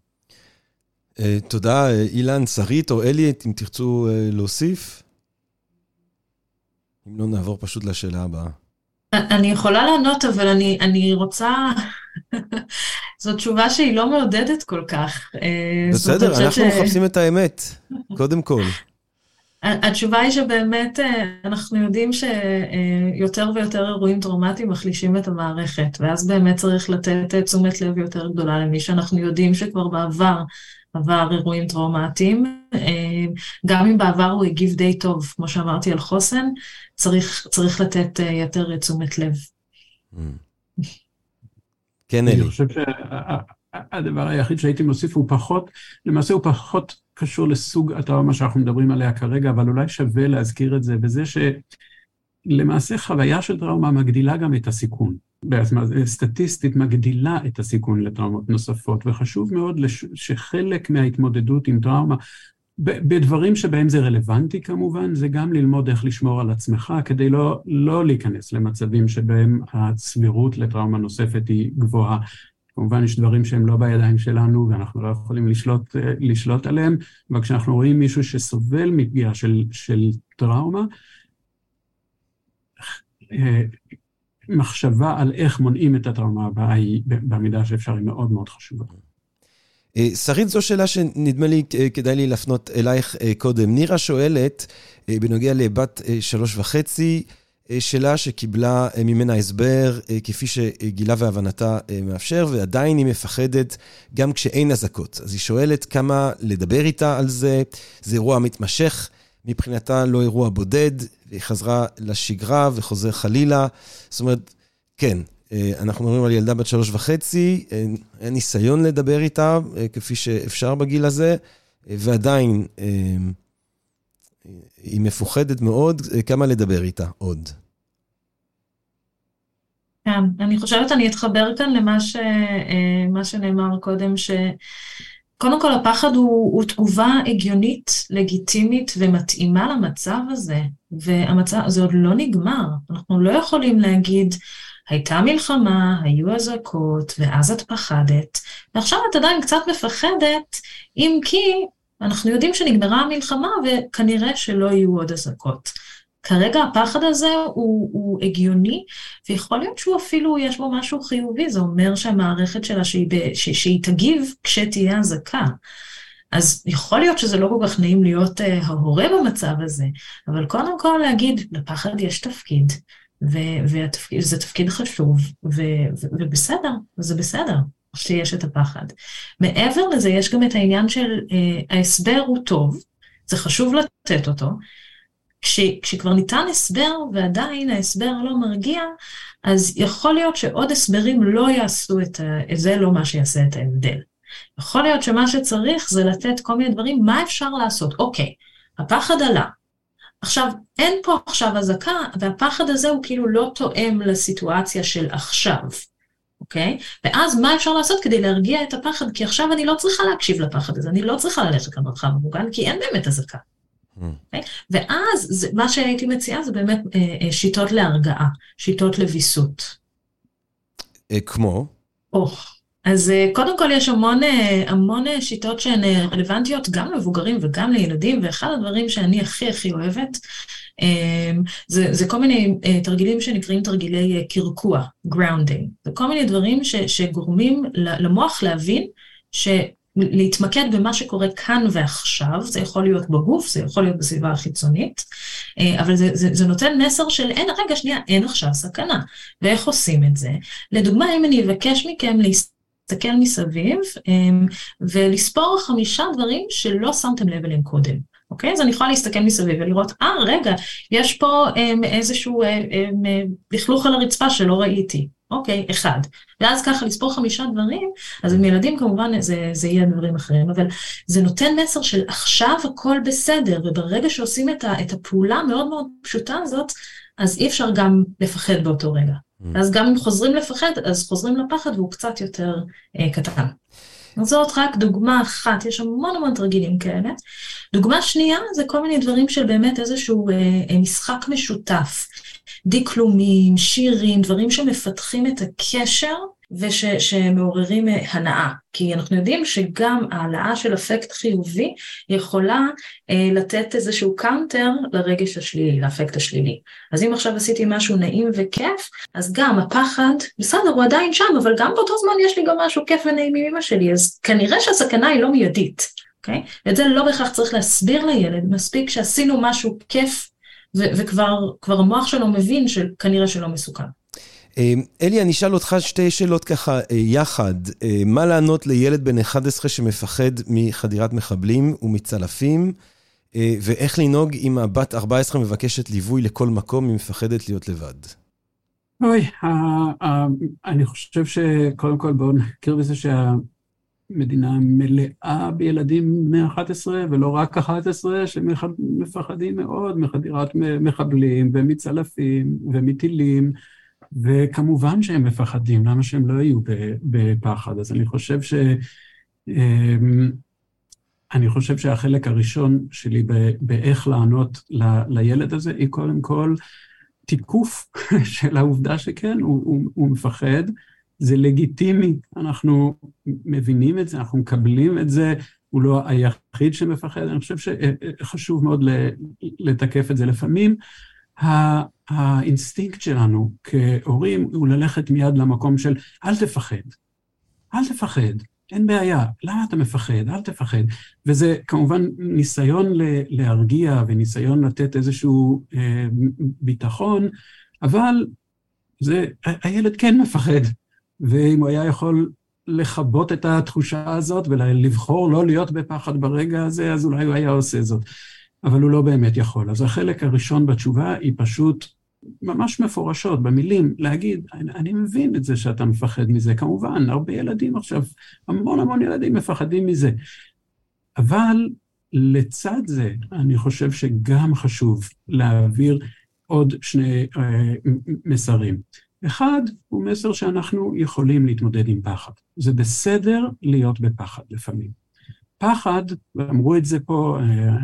אה, תודה, אה, אילן, שרית או אלי, אם תרצו אה, להוסיף. אם לא, נעבור פשוט לשאלה הבאה. אני יכולה לענות, אבל אני, אני רוצה... זו תשובה שהיא לא מעודדת כל כך. אה, בסדר, אנחנו ש... מחפשים את האמת, קודם כל. התשובה היא שבאמת אה, אנחנו יודעים שיותר ויותר אירועים טראומטיים מחלישים את המערכת, ואז באמת צריך לתת תשומת לב יותר גדולה למי שאנחנו יודעים שכבר בעבר עבר אירועים טראומטיים. אה, גם אם בעבר הוא הגיב די טוב, כמו שאמרתי על חוסן, צריך, צריך לתת יותר תשומת לב. כן, אלי. אני חושב שהדבר היחיד שהייתי מוסיף הוא פחות, למעשה הוא פחות קשור לסוג הטראומה שאנחנו מדברים עליה כרגע, אבל אולי שווה להזכיר את זה בזה שלמעשה חוויה של טראומה מגדילה גם את הסיכון. בעצמה, סטטיסטית מגדילה את הסיכון לטראומות נוספות, וחשוב מאוד שחלק מההתמודדות עם טראומה בדברים שבהם זה רלוונטי כמובן, זה גם ללמוד איך לשמור על עצמך כדי לא, לא להיכנס למצבים שבהם הסבירות לטראומה נוספת היא גבוהה. כמובן יש דברים שהם לא בידיים שלנו ואנחנו לא יכולים לשלוט, לשלוט עליהם, אבל כשאנחנו רואים מישהו שסובל מפגיעה של, של טראומה, מחשבה על איך מונעים את הטראומה הבאה היא במידה שאפשר היא מאוד מאוד חשובה. אה, שרית, זו שאלה שנדמה לי אה, כדאי לי להפנות אלייך אה, קודם. נירה שואלת, בנוגע לבת שלוש וחצי, שלה שקיבלה ממנה הסבר כפי שגילה והבנתה מאפשר, ועדיין היא מפחדת גם כשאין אזעקות. אז היא שואלת כמה לדבר איתה על זה, זה אירוע מתמשך, מבחינתה לא אירוע בודד, והיא חזרה לשגרה וחוזר חלילה. זאת אומרת, כן, אנחנו מדברים על ילדה בת שלוש וחצי, אין ניסיון לדבר איתה כפי שאפשר בגיל הזה, ועדיין היא מפוחדת מאוד, כמה לדבר איתה עוד. כן, אני חושבת אני אתחבר כאן למה ש, שנאמר קודם, שקודם כל הפחד הוא, הוא תגובה הגיונית, לגיטימית ומתאימה למצב הזה, והמצב, זה עוד לא נגמר, אנחנו לא יכולים להגיד, הייתה מלחמה, היו אזעקות, ואז את פחדת, ועכשיו את עדיין קצת מפחדת, אם כי אנחנו יודעים שנגמרה המלחמה וכנראה שלא יהיו עוד אזעקות. כרגע הפחד הזה הוא, הוא הגיוני, ויכול להיות שהוא אפילו, יש בו משהו חיובי, זה אומר שהמערכת שלה, שהיא, ב, ש, שהיא תגיב כשתהיה אזעקה. אז יכול להיות שזה לא כל כך נעים להיות uh, ההורה במצב הזה, אבל קודם כל להגיד, לפחד יש תפקיד, וזה תפקיד חשוב, ובסדר, זה בסדר. שיש את הפחד. מעבר לזה, יש גם את העניין של אה, ההסבר הוא טוב, זה חשוב לתת אותו. כש, כשכבר ניתן הסבר ועדיין ההסבר לא מרגיע, אז יכול להיות שעוד הסברים לא יעשו את ה... זה לא מה שיעשה את ההבדל. יכול להיות שמה שצריך זה לתת כל מיני דברים, מה אפשר לעשות? אוקיי, הפחד עלה. עכשיו, אין פה עכשיו אזעקה, והפחד הזה הוא כאילו לא תואם לסיטואציה של עכשיו. אוקיי? ואז מה אפשר לעשות כדי להרגיע את הפחד? כי עכשיו אני לא צריכה להקשיב לפחד הזה, אני לא צריכה ללכת למרחב המוגן, כי אין באמת אזעקה. Okay? אוקיי? ואז זה, מה שהייתי מציעה זה באמת אה, אה, שיטות להרגעה, שיטות לוויסות. אה, כמו? או, אז אה, קודם כל יש המון, אה, המון אה, שיטות שהן רלוונטיות גם למבוגרים וגם לילדים, ואחד הדברים שאני הכי הכי אוהבת, אמ, זה, זה כל מיני תרגילים שנקראים תרגילי קרקוע, grounding. זה כל מיני דברים ש, שגורמים למוח להבין ש... להתמקד במה שקורה כאן ועכשיו, זה יכול להיות בגוף, זה יכול להיות בסביבה החיצונית, אבל זה, זה, זה נותן מסר של אין, רגע, שנייה, אין עכשיו סכנה. ואיך עושים את זה? לדוגמה, אם אני אבקש מכם להסתכל מסביב אמ, ולספור חמישה דברים שלא שמתם לב אליהם קודם. אוקיי? אז אני יכולה להסתכל מסביב ולראות, אה, רגע, יש פה אה, איזשהו אה, אה, לכלוך על הרצפה שלא ראיתי. אוקיי, אחד. ואז ככה לספור חמישה דברים, אז עם ילדים כמובן זה, זה יהיה דברים אחרים, אבל זה נותן מסר של עכשיו הכל בסדר, וברגע שעושים את, ה, את הפעולה המאוד מאוד פשוטה הזאת, אז אי אפשר גם לפחד באותו רגע. Mm. אז גם אם חוזרים לפחד, אז חוזרים לפחד והוא קצת יותר אה, קטן. זאת רק דוגמה אחת, יש המון המון תרגילים כאלה. דוגמה שנייה זה כל מיני דברים של באמת איזשהו אה, אה משחק משותף. דקלומים, שירים, דברים שמפתחים את הקשר ושמעוררים אה, הנאה. כי אנחנו יודעים שגם העלאה של אפקט חיובי יכולה אה, לתת איזשהו counter לרגש השלילי, לאפקט השלילי. אז אם עכשיו עשיתי משהו נעים וכיף, אז גם הפחד, בסדר, הוא עדיין שם, אבל גם באותו זמן יש לי גם משהו כיף ונעים עם אמא שלי, אז כנראה שהסכנה היא לא מיידית, אוקיי? ואת זה לא בהכרח צריך להסביר לילד, מספיק שעשינו משהו כיף, וכבר המוח שלו מבין שכנראה שלא מסוכן. אמ, אלי, אני אשאל אותך שתי שאלות ככה אה, יחד. אה, מה לענות לילד בן 11 שמפחד מחדירת מחבלים ומצלפים, אה, ואיך לנהוג אם הבת 14 מבקשת ליווי לכל מקום, היא מפחדת להיות לבד? אוי, אני חושב שקודם כל בואו נכיר בזה שהמדינה מלאה בילדים בני 11, ולא רק 11, שמפחדים מאוד מחדירת מחבלים ומצלפים ומטילים. וכמובן שהם מפחדים, למה שהם לא יהיו בפחד? אז אני חושב ש... אמ, אני חושב שהחלק הראשון שלי באיך לענות ל, לילד הזה, היא קודם כל תיקוף של העובדה שכן, הוא, הוא, הוא מפחד, זה לגיטימי, אנחנו מבינים את זה, אנחנו מקבלים את זה, הוא לא היחיד שמפחד, אני חושב שחשוב מאוד לתקף את זה. לפעמים האינסטינקט שלנו כהורים הוא ללכת מיד למקום של אל תפחד, אל תפחד, אין בעיה, למה אתה מפחד? אל תפחד. וזה כמובן ניסיון להרגיע וניסיון לתת איזשהו אה, ביטחון, אבל זה, הילד כן מפחד, ואם הוא היה יכול לכבות את התחושה הזאת ולבחור לא להיות בפחד ברגע הזה, אז אולי הוא היה עושה זאת. אבל הוא לא באמת יכול. אז החלק הראשון בתשובה היא פשוט ממש מפורשות, במילים, להגיד, אני, אני מבין את זה שאתה מפחד מזה, כמובן, הרבה ילדים עכשיו, המון המון ילדים מפחדים מזה. אבל לצד זה, אני חושב שגם חשוב להעביר עוד שני אה, מסרים. אחד, הוא מסר שאנחנו יכולים להתמודד עם פחד. זה בסדר להיות בפחד לפעמים. פחד, ואמרו את זה פה, אה,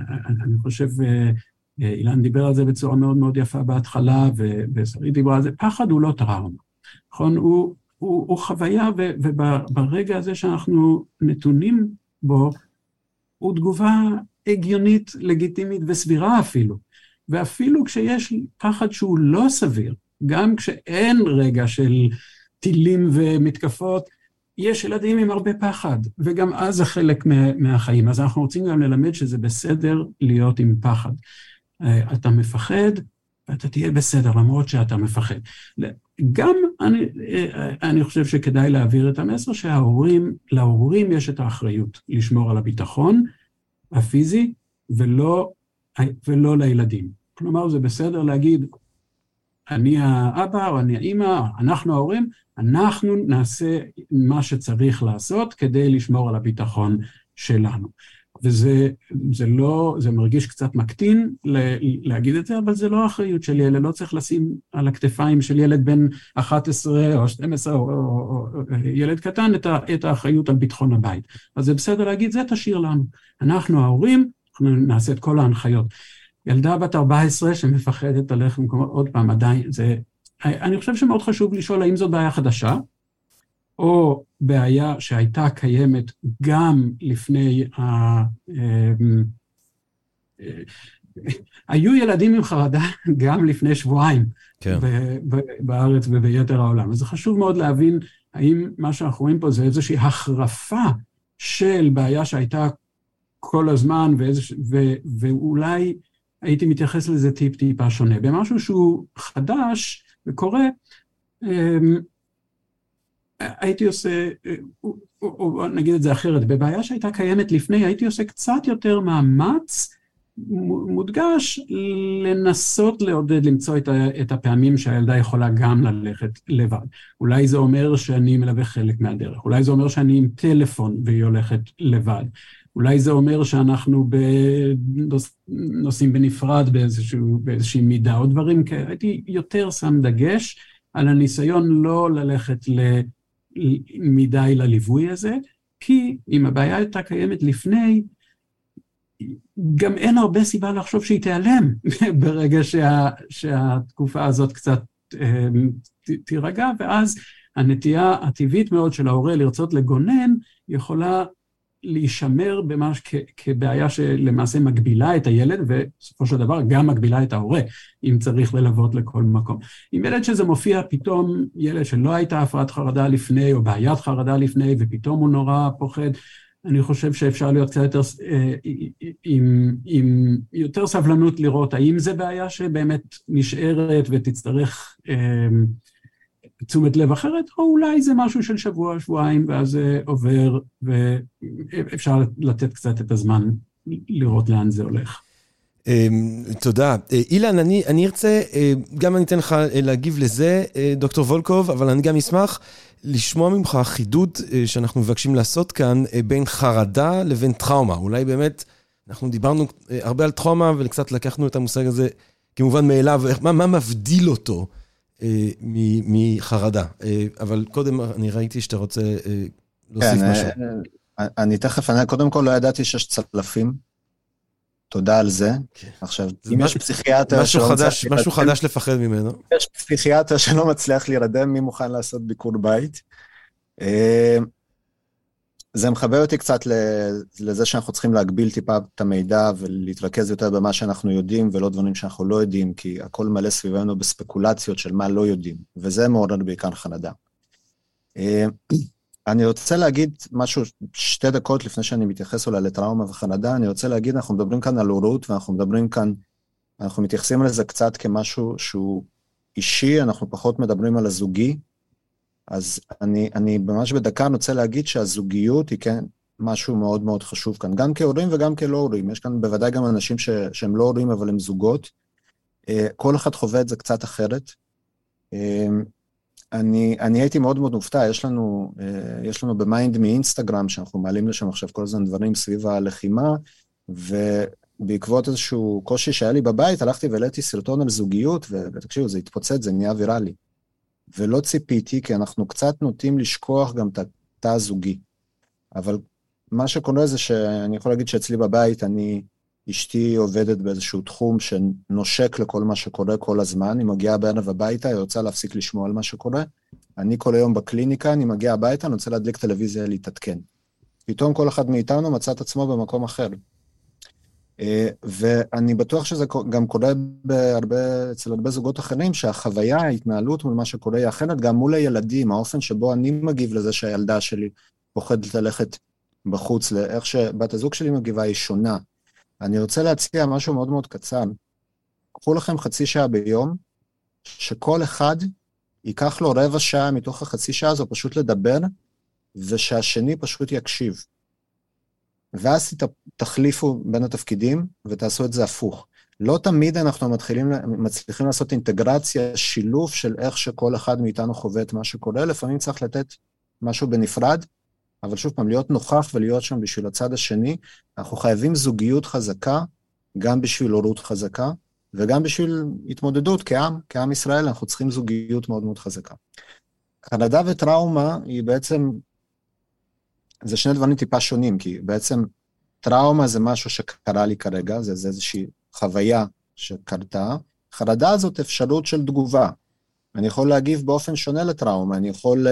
אני חושב, אה, אילן דיבר על זה בצורה מאוד מאוד יפה בהתחלה, ושרית דיברה על זה, פחד הוא לא טראומה, נכון? הוא, הוא, הוא חוויה, וברגע הזה שאנחנו נתונים בו, הוא תגובה הגיונית, לגיטימית וסבירה אפילו. ואפילו כשיש פחד שהוא לא סביר, גם כשאין רגע של טילים ומתקפות, יש ילדים עם הרבה פחד, וגם אז זה חלק מהחיים. אז אנחנו רוצים גם ללמד שזה בסדר להיות עם פחד. אה, אתה מפחד, ואתה תהיה בסדר, למרות שאתה מפחד. גם אני, אה, אני חושב שכדאי להעביר את המסר שההורים, להורים יש את האחריות לשמור על הביטחון הפיזי, ולא, ולא לילדים. כלומר, זה בסדר להגיד, אני האבא או אני האימא, אנחנו ההורים, אנחנו נעשה מה שצריך לעשות כדי לשמור על הביטחון שלנו. וזה זה לא, זה מרגיש קצת מקטין להגיד את זה, אבל זה לא אחריות של ילד, לא צריך לשים על הכתפיים של ילד בן 11 או 12 או, או, או, או ילד קטן את, ה, את האחריות על ביטחון הבית. אז זה בסדר להגיד, זה תשאיר לנו. אנחנו ההורים, אנחנו נעשה את כל ההנחיות. ילדה בת 14 שמפחדת ללכת למקומות, עוד פעם, עדיין, זה... אני חושב שמאוד חשוב לשאול האם זאת בעיה חדשה, או בעיה שהייתה קיימת גם לפני ה... אמ, אה, היו ילדים עם חרדה גם לפני שבועיים כן. בארץ וביתר העולם. אז זה חשוב מאוד להבין האם מה שאנחנו רואים פה זה איזושהי החרפה של בעיה שהייתה כל הזמן, ואיזוש... ו... ואולי הייתי מתייחס לזה טיפ-טיפה שונה. במשהו שהוא חדש וקורה, אמ, הייתי עושה, או, או, או נגיד את זה אחרת, בבעיה שהייתה קיימת לפני, הייתי עושה קצת יותר מאמץ מודגש לנסות לעודד, למצוא את, ה, את הפעמים שהילדה יכולה גם ללכת לבד. אולי זה אומר שאני מלווה חלק מהדרך, אולי זה אומר שאני עם טלפון והיא הולכת לבד. אולי זה אומר שאנחנו נוסעים בנפרד באיזשהו, באיזושהי מידה, או דברים כאלה. הייתי יותר שם דגש על הניסיון לא ללכת. מדי לליווי הזה, כי אם הבעיה הייתה קיימת לפני, גם אין הרבה סיבה לחשוב שהיא תיעלם ברגע שה, שהתקופה הזאת קצת אה, תירגע, ואז הנטייה הטבעית מאוד של ההורה לרצות לגונן יכולה להישמר ממש כבעיה שלמעשה מגבילה את הילד, ובסופו של דבר גם מגבילה את ההורה, אם צריך ללוות לכל מקום. עם ילד שזה מופיע פתאום, ילד שלא הייתה הפרעת חרדה לפני, או בעיית חרדה לפני, ופתאום הוא נורא פוחד, אני חושב שאפשר להיות קצת יותר, אה, עם, עם יותר סבלנות לראות האם זה בעיה שבאמת נשארת ותצטרך אה, תשומת לב אחרת, או אולי זה משהו של שבוע, שבועיים, ואז זה עובר, ואפשר לתת קצת את הזמן לראות לאן זה הולך. אמ, תודה. אה, אילן, אני, ארצה, אה, גם אני אתן לך אה, להגיב לזה, דוקטור וולקוב, אבל אני גם אשמח לשמוע ממך חידוד שאנחנו מבקשים לעשות כאן בין חרדה לבין טראומה. אולי באמת, אנחנו דיברנו הרבה על טראומה וקצת לקחנו את המושג הזה כמובן מאליו, מה, מבדיל אותו אה, מחרדה. אה, אבל קודם אני ראיתי שאתה רוצה אה, להוסיף כן, משהו. אני תכף, אני קודם כל לא ידעתי שיש צלפים. תודה על זה. כן. עכשיו, אם יש פסיכיאטר משהו חדש, משהו חדש לפחד ממנו. יש פסיכיאטר שלא מצליח להירדם, מי מוכן לעשות ביקור בית? זה מחבר אותי קצת לזה שאנחנו צריכים להגביל טיפה את המידע ולהתרכז יותר במה שאנחנו יודעים ולא דברים שאנחנו לא יודעים, כי הכל מלא סביבנו בספקולציות של מה לא יודעים, וזה מעורר בעיקר חנדה. אה, אני רוצה להגיד משהו, שתי דקות לפני שאני מתייחס אולי לטראומה וחרדה, אני רוצה להגיד, אנחנו מדברים כאן על הורות, ואנחנו מדברים כאן, אנחנו מתייחסים לזה קצת כמשהו שהוא אישי, אנחנו פחות מדברים על הזוגי. אז אני, אני ממש בדקה רוצה להגיד שהזוגיות היא כן משהו מאוד מאוד חשוב כאן, גם כהורים וגם כלא הורים. יש כאן בוודאי גם אנשים ש, שהם לא הורים אבל הם זוגות. אה, כל אחד חווה את זה קצת אחרת. אה, אני, אני הייתי מאוד מאוד מופתע, יש לנו, אה, יש לנו ב Mind Me אינסטגרם, שאנחנו מעלים לשם עכשיו כל הזמן דברים סביב הלחימה, ובעקבות איזשהו קושי שהיה לי בבית, הלכתי והעליתי סרטון על זוגיות, ותקשיבו, זה התפוצץ, זה נהיה ויראלי. ולא ציפיתי, כי אנחנו קצת נוטים לשכוח גם את התא הזוגי. אבל מה שקורה זה שאני יכול להגיד שאצלי בבית, אני, אשתי עובדת באיזשהו תחום שנושק לכל מה שקורה כל הזמן, היא מגיעה בערב הביתה, היא רוצה להפסיק לשמוע על מה שקורה. אני כל היום בקליניקה, אני מגיע הביתה, אני רוצה להדליק טלוויזיה, להתעדכן. פתאום כל אחד מאיתנו מצא את עצמו במקום אחר. אה, ואני בטוח שזה גם קורה בהרבה, אצל הרבה זוגות אחרים, שהחוויה, ההתנהלות מול מה שקורה היא אחרת, גם מול הילדים, האופן שבו אני מגיב לזה שהילדה שלי פוחדת ללכת בחוץ, לאיך שבת הזוג שלי מגיבה היא שונה. אני רוצה להציע משהו מאוד מאוד קצר. קחו לכם חצי שעה ביום, שכל אחד ייקח לו רבע שעה מתוך החצי שעה הזו פשוט לדבר, ושהשני פשוט יקשיב. ואז תחליפו בין התפקידים ותעשו את זה הפוך. לא תמיד אנחנו מתחילים, מצליחים לעשות אינטגרציה, שילוב של איך שכל אחד מאיתנו חווה את מה שקורה, לפעמים צריך לתת משהו בנפרד, אבל שוב פעם, להיות נוכח ולהיות שם בשביל הצד השני, אנחנו חייבים זוגיות חזקה, גם בשביל הורות חזקה, וגם בשביל התמודדות כעם, כעם ישראל, אנחנו צריכים זוגיות מאוד מאוד חזקה. חרדה וטראומה היא בעצם, זה שני דברים טיפה שונים, כי בעצם טראומה זה משהו שקרה לי כרגע, זה, זה איזושהי חוויה שקרתה. חרדה זאת אפשרות של תגובה. אני יכול להגיב באופן שונה לטראומה, אני יכול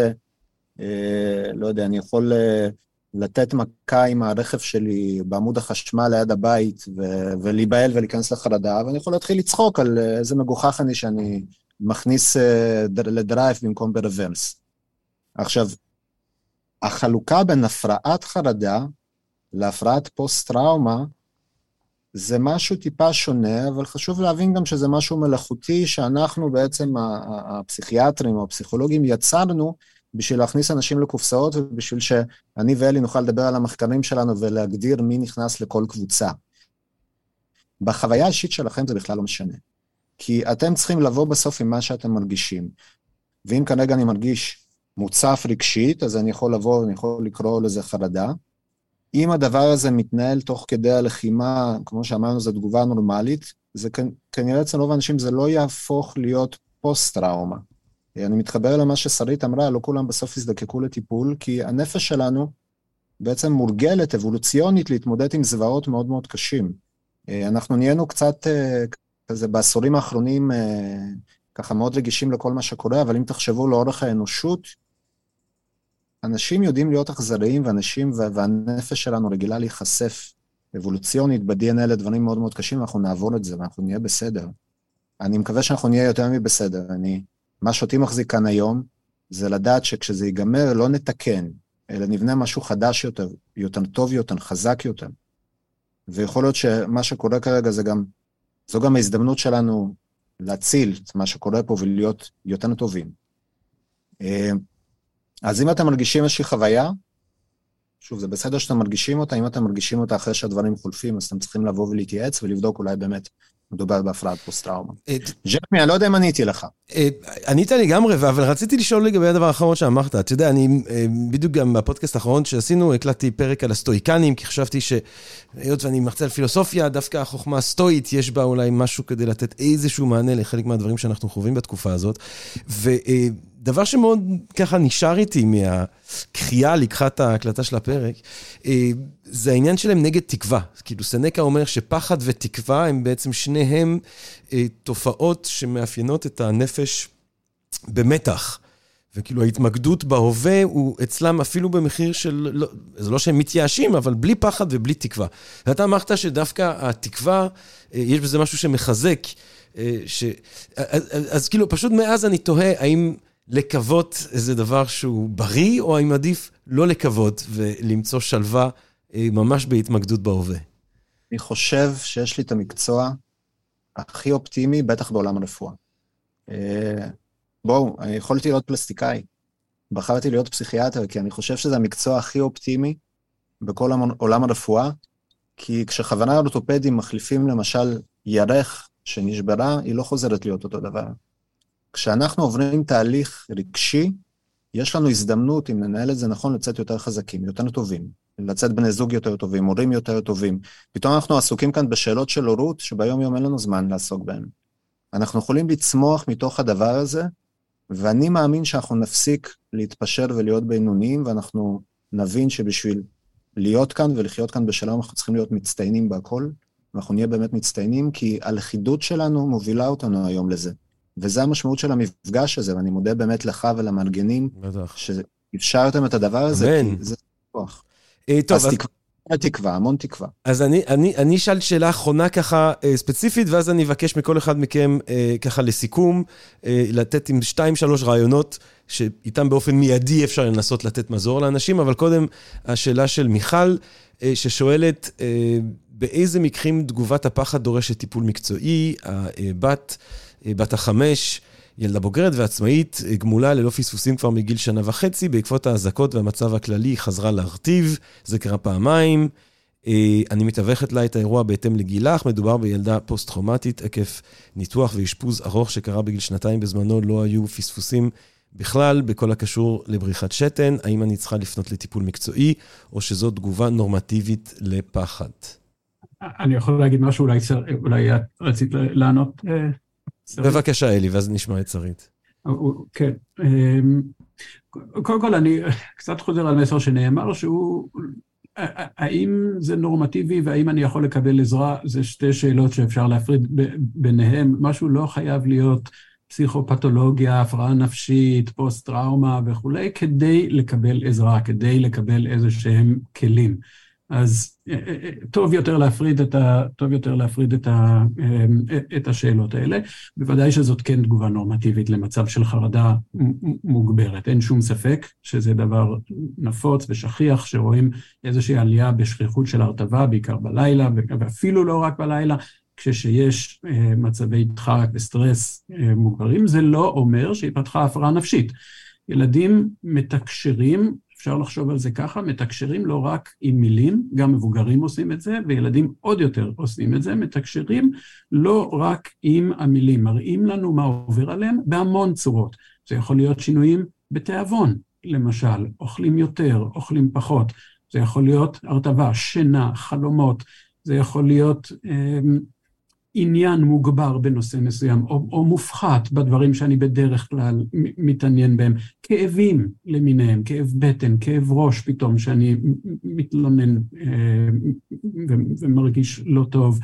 אה, לא יודע, אני יכול אה, לתת מכה עם הרכב שלי בעמוד החשמל ליד הבית ו- ולהיבהל ולהיכנס לחרדה, ואני יכול להתחיל לצחוק על אה, איזה מגוחך אני שאני מכניס ל drive במקום ב reverse. עכשיו, החלוקה בין הפרעת חרדה להפרעת פוסט-טראומה זה משהו טיפה שונה, אבל חשוב להבין גם שזה משהו מלאכותי שאנחנו בעצם, הפסיכיאטרים או הפסיכולוגים, יצרנו בשביל להכניס אנשים לקופסאות ובשביל שאני ואלי נוכל לדבר על המחקרים שלנו ולהגדיר מי נכנס לכל קבוצה. בחוויה האישית שלכם זה בכלל לא משנה. כי אתם צריכים לבוא בסוף עם מה שאתם מרגישים. ואם כרגע אני מרגיש מוצף רגשית, אז אני יכול לבוא, אני יכול לקרוא לזה חרדה. אם הדבר הזה מתנהל תוך כדי הלחימה, כמו שאמרנו, זו תגובה נורמלית, זה כנראה אצל רוב האנשים זה לא יהפוך להיות פוסט-טראומה. אני מתחבר למה ששרית אמרה, לא כולם בסוף יזדקקו לטיפול, כי הנפש שלנו בעצם מורגלת אבולוציונית להתמודד עם זוועות מאוד מאוד קשים. אה, אנחנו נהיינו קצת אה, כזה בעשורים האחרונים אה, ככה מאוד רגישים לכל מה שקורה, אבל אם תחשבו לאורך האנושות, אנשים יודעים להיות אכזריים, ואנשים והנפש שלנו רגילה להיחשף אבולוציונית ב-DNA לדברים מאוד מאוד קשים, ואנחנו נעבור את זה ואנחנו נהיה בסדר. אני מקווה שאנחנו נהיה יותר מבסדר. אני מה שאותי מחזיק כאן היום, זה לדעת שכשזה ייגמר, לא נתקן, אלא נבנה משהו חדש יותר, יותר טוב יותר, חזק יותר. ויכול להיות שמה שקורה כרגע זה גם, זו גם ההזדמנות שלנו להציל את מה שקורה פה ולהיות יותר טובים. אז אם אתם מרגישים איזושהי חוויה, שוב, זה בסדר שאתם מרגישים אותה, אם אתם מרגישים אותה אחרי שהדברים חולפים, אז אתם צריכים לבוא ולהתייעץ ולבדוק אולי באמת מדובר בהפרעת פוסט-טראומה. אה, ג'קמי, אני לא יודע אם עניתי לך. אה, ענית לגמרי, אבל רציתי לשאול לגבי הדבר האחרון שאמרת. אתה יודע, אני אה, בדיוק גם בפודקאסט האחרון שעשינו, הקלטתי פרק על הסטואיקנים, כי חשבתי שהיות ואני מרצה על פילוסופיה, דווקא החוכמה הסטואית, יש בה אולי משהו כדי לתת איזשהו מענה לחלק מהדברים שאנחנו חווים בתקופה הזאת. ודבר שמאוד ככה נשאר איתי מהקריאה לקחת ההקלטה של הפרק, זה העניין שלהם נגד תקווה. כאילו, סנקה אומר שפחד ותקווה הם בעצם שניהם אה, תופעות שמאפיינות את הנפש במתח. וכאילו ההתמקדות בהווה הוא אצלם אפילו במחיר של, לא, זה לא שהם מתייאשים, אבל בלי פחד ובלי תקווה. ואתה אמרת שדווקא התקווה, אה, יש בזה משהו שמחזק. אה, ש... אז, אז, אז כאילו, פשוט מאז אני תוהה, האם לקוות איזה דבר שהוא בריא, או האם עדיף לא לקוות ולמצוא שלווה אה, ממש בהתמקדות בהווה? אני חושב שיש לי את המקצוע הכי אופטימי, בטח בעולם הרפואה. אה, בואו, אני יכולתי להיות פלסטיקאי. בחרתי להיות פסיכיאטר, כי אני חושב שזה המקצוע הכי אופטימי בכל עולם הרפואה, כי כשכוונה אורתופדים מחליפים למשל ירך שנשברה, היא לא חוזרת להיות אותו דבר. כשאנחנו עוברים תהליך רגשי, יש לנו הזדמנות, אם ננהל את זה נכון, לצאת יותר חזקים, יותר טובים, לצאת בני זוג יותר טובים, הורים יותר טובים. פתאום אנחנו עסוקים כאן בשאלות של הורות, שביום-יום אין לנו זמן לעסוק בהן. אנחנו יכולים לצמוח מתוך הדבר הזה, ואני מאמין שאנחנו נפסיק להתפשר ולהיות בינוניים, ואנחנו נבין שבשביל להיות כאן ולחיות כאן בשלום, אנחנו צריכים להיות מצטיינים בהכל, ואנחנו נהיה באמת מצטיינים, כי הלכידות שלנו מובילה אותנו היום לזה. וזה המשמעות של המפגש הזה, ואני מודה באמת לך ולמארגנים, שאפשרתם את הדבר הזה, אמן. כי זה כוח. אה, טוב, אז אז, תקווה, תקווה, המון תקווה. אז אני, אני, אני אשאל שאלה אחרונה ככה אה, ספציפית, ואז אני אבקש מכל אחד מכם אה, ככה לסיכום, אה, לתת עם שתיים, שלוש רעיונות, שאיתם באופן מיידי אפשר לנסות לתת מזור לאנשים, אבל קודם השאלה של מיכל, אה, ששואלת, אה, באיזה מקרים תגובת הפחד דורשת טיפול מקצועי? הבת, אה, בת החמש, ילדה בוגרת ועצמאית, אה, גמולה ללא פספוסים כבר מגיל שנה וחצי, בעקבות האזעקות והמצב הכללי היא חזרה להרטיב, זה קרה פעמיים. אה, אני מתווכת לה את האירוע בהתאם לגילך, מדובר בילדה פוסט-טראומטית עקב ניתוח ואשפוז ארוך שקרה בגיל שנתיים בזמנו, לא היו פספוסים בכלל בכל הקשור לבריחת שתן. האם אני צריכה לפנות לטיפול מקצועי, או שזו תגובה נורמטיבית לפחד? אני יכול להגיד משהו, אולי, אולי את רצית לענות? אה? בבקשה, אלי, ואז נשמע את שרית. כן. אמ, קודם כל, אני קצת חוזר על מסר שנאמר, שהוא, האם זה נורמטיבי והאם אני יכול לקבל עזרה, זה שתי שאלות שאפשר להפריד ביניהם. משהו לא חייב להיות פסיכופתולוגיה, הפרעה נפשית, פוסט-טראומה וכולי, כדי לקבל עזרה, כדי לקבל איזה שהם כלים. אז אה, אה, אה, טוב יותר להפריד את, ה, טוב יותר להפריד את, ה, את השאלות האלה. בוודאי שזאת כן תגובה נורמטיבית למצב של חרדה מוגברת. אין שום ספק שזה דבר נפוץ ושכיח, שרואים איזושהי עלייה בשכיחות של הרטבה, בעיקר בלילה, ואפילו לא רק בלילה, כשיש מצבי דחק וסטרס מוגברים, זה לא אומר שהתפתחה הפרעה נפשית. ילדים מתקשרים אפשר לחשוב על זה ככה, מתקשרים לא רק עם מילים, גם מבוגרים עושים את זה, וילדים עוד יותר עושים את זה, מתקשרים לא רק עם המילים, מראים לנו מה עובר עליהם בהמון צורות. זה יכול להיות שינויים בתיאבון, למשל, אוכלים יותר, אוכלים פחות, זה יכול להיות הרטבה, שינה, חלומות, זה יכול להיות אה, עניין מוגבר בנושא מסוים, או, או מופחת בדברים שאני בדרך כלל מתעניין בהם, כאבים למיניהם, כאב בטן, כאב ראש פתאום, שאני מתלונן אה, ומרגיש לא טוב.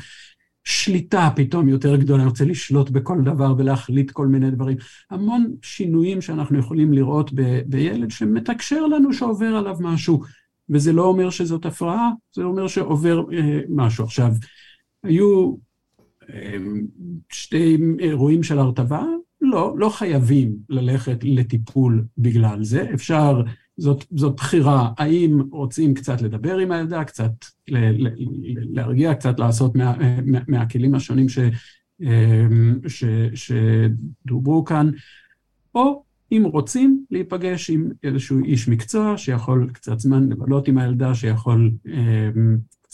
שליטה פתאום יותר גדולה, אני רוצה לשלוט בכל דבר ולהחליט כל מיני דברים. המון שינויים שאנחנו יכולים לראות ב, בילד שמתקשר לנו שעובר עליו משהו, וזה לא אומר שזאת הפרעה, זה אומר שעובר אה, משהו. עכשיו, היו שתי אירועים של הרטבה, לא, לא חייבים ללכת לטיפול בגלל זה, אפשר, זאת, זאת בחירה, האם רוצים קצת לדבר עם הילדה, קצת ל, ל, להרגיע, קצת לעשות מה, מה, מהכלים השונים ש, ש, שדוברו כאן, או אם רוצים להיפגש עם איזשהו איש מקצוע שיכול קצת זמן לבלות עם הילדה, שיכול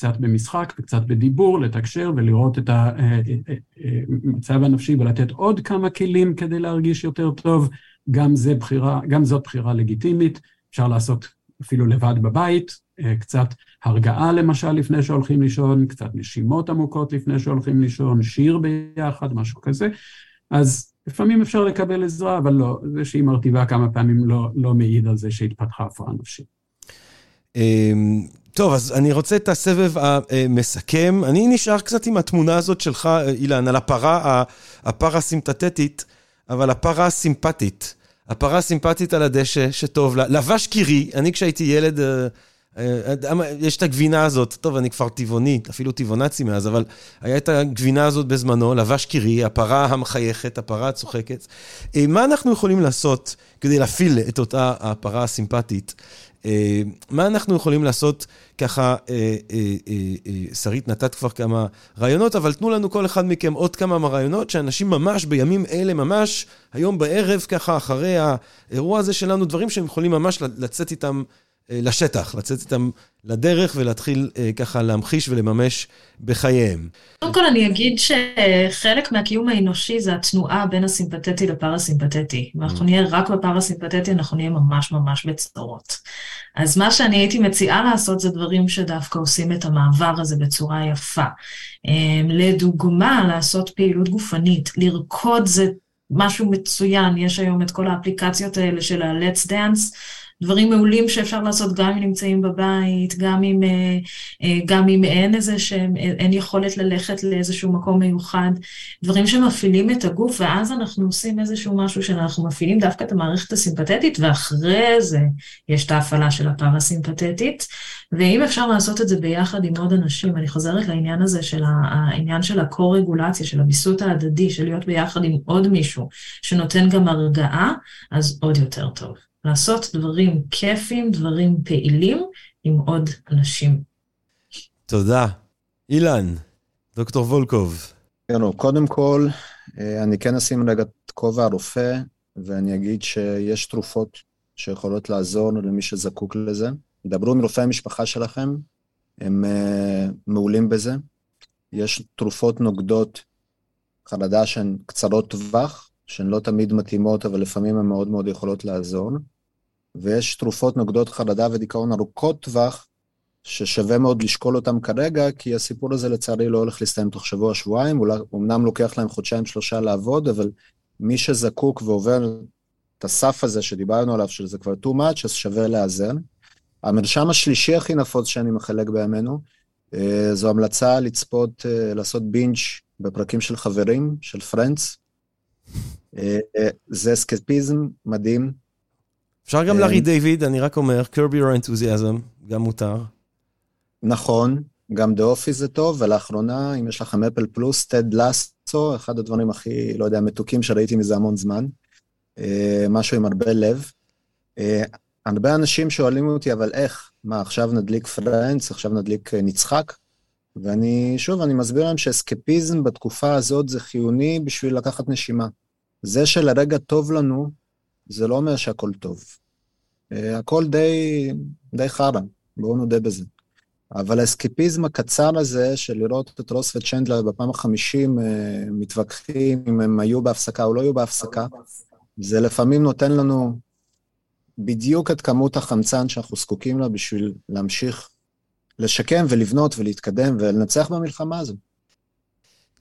קצת במשחק וקצת בדיבור, לתקשר ולראות את המצב אה, אה, אה, הנפשי ולתת עוד כמה כלים כדי להרגיש יותר טוב. גם, זה בחירה, גם זאת בחירה לגיטימית, אפשר לעשות אפילו לבד בבית, קצת הרגעה למשל לפני שהולכים לישון, קצת נשימות עמוקות לפני שהולכים לישון, שיר ביחד, משהו כזה. אז לפעמים אפשר לקבל עזרה, אבל לא, זה שהיא מרטיבה כמה פעמים לא, לא מעיד על זה שהתפתחה הפרעה נפשית. אמ, טוב, אז אני רוצה את הסבב המסכם. אני נשאר קצת עם התמונה הזאת שלך, אילן, על הפרה הפרסימפטטית, אבל הפרה הסימפטית. הפרה הסימפטית על הדשא, שטוב לה. לבש קירי, אני כשהייתי ילד, אה, אה, יש את הגבינה הזאת, טוב, אני כבר טבעוני, אפילו טבעונצי מאז, אבל היה את הגבינה הזאת בזמנו, לבש קירי, הפרה המחייכת, הפרה הצוחקת. אה, מה אנחנו יכולים לעשות כדי להפעיל את אותה הפרה הסימפטית? אה, מה אנחנו יכולים לעשות? ככה, שרית נתת כבר כמה רעיונות, אבל תנו לנו כל אחד מכם עוד כמה רעיונות, שאנשים ממש בימים אלה, ממש היום בערב, ככה, אחרי האירוע הזה שלנו, דברים שהם יכולים ממש לצאת איתם אה, לשטח, לצאת איתם לדרך ולהתחיל אה, ככה להמחיש ולממש בחייהם. קודם כל אני אגיד שחלק מהקיום האנושי זה התנועה בין הסימפתטי לפרסימפתטי. אם אנחנו נהיה רק בפרסימפתטי, אנחנו נהיה ממש ממש בצרות. אז מה שאני הייתי מציעה לעשות זה דברים שדווקא עושים את המעבר הזה בצורה יפה. אה, לדוגמה, לעשות פעילות גופנית, לרקוד זה משהו מצוין, יש היום את כל האפליקציות האלה של ה-Let's Dance. דברים מעולים שאפשר לעשות גם אם נמצאים בבית, גם אם, אה, אה, גם אם אין איזה שהם, אין יכולת ללכת לאיזשהו מקום מיוחד, דברים שמפעילים את הגוף, ואז אנחנו עושים איזשהו משהו שאנחנו מפעילים דווקא את המערכת הסימפתטית, ואחרי זה יש את ההפעלה של הפרסימפתטית, ואם אפשר לעשות את זה ביחד עם עוד אנשים, אני חוזרת לעניין הזה של העניין של הקו-רגולציה, של הוויסות ההדדי, של להיות ביחד עם עוד מישהו שנותן גם הרגעה, אז עוד יותר טוב. לעשות דברים כיפים, דברים פעילים עם עוד אנשים. תודה. אילן, דוקטור וולקוב. כן, קודם כל, אה, אני כן אשים רגע את כובע הרופא, ואני אגיד שיש תרופות שיכולות לעזור למי שזקוק לזה. דברו עם רופאי המשפחה שלכם, הם uh, מעולים בזה. יש תרופות נוגדות חרדה שהן קצרות טווח, שהן לא תמיד מתאימות, אבל לפעמים הן מאוד מאוד יכולות לעזור. ויש תרופות נוגדות חרדה ודיכאון ארוכות טווח, ששווה מאוד לשקול אותם כרגע, כי הסיפור הזה לצערי לא הולך להסתיים תוך שבוע-שבועיים, אמנם לוקח להם חודשיים-שלושה לעבוד, אבל מי שזקוק ועובר את הסף הזה שדיברנו עליו, שזה כבר too much, אז שווה לאזן. המרשם השלישי הכי נפוץ שאני מחלק בימינו, אה, זו המלצה לצפות, אה, לעשות בינג' בפרקים של חברים, של Friends. אה, זה אסקפיזם מדהים. אפשר גם לארי דיוויד, אני רק אומר, curb your enthusiasm, גם מותר. נכון, גם The Office זה טוב, ולאחרונה, אם יש לכם Apple Plus, Ted Lasso, אחד הדברים הכי, לא יודע, מתוקים שראיתי מזה המון זמן. משהו עם הרבה לב. הרבה אנשים שואלים אותי, אבל איך? מה, עכשיו נדליק פרנדס, עכשיו נדליק נצחק? ואני, שוב, אני מסביר להם שאסקפיזם בתקופה הזאת זה חיוני בשביל לקחת נשימה. זה שלרגע טוב לנו, זה לא אומר שהכל טוב. Uh, הכל די, די חרא, בואו נודה בזה. אבל האסקפיזם הקצר הזה של לראות את רוס וצ'נדלר בפעם החמישים uh, מתווכחים אם הם היו בהפסקה או לא היו בהפסקה, זה לפעמים נותן לנו בדיוק את כמות החמצן שאנחנו זקוקים לה בשביל להמשיך לשקם ולבנות ולהתקדם ולנצח במלחמה הזו.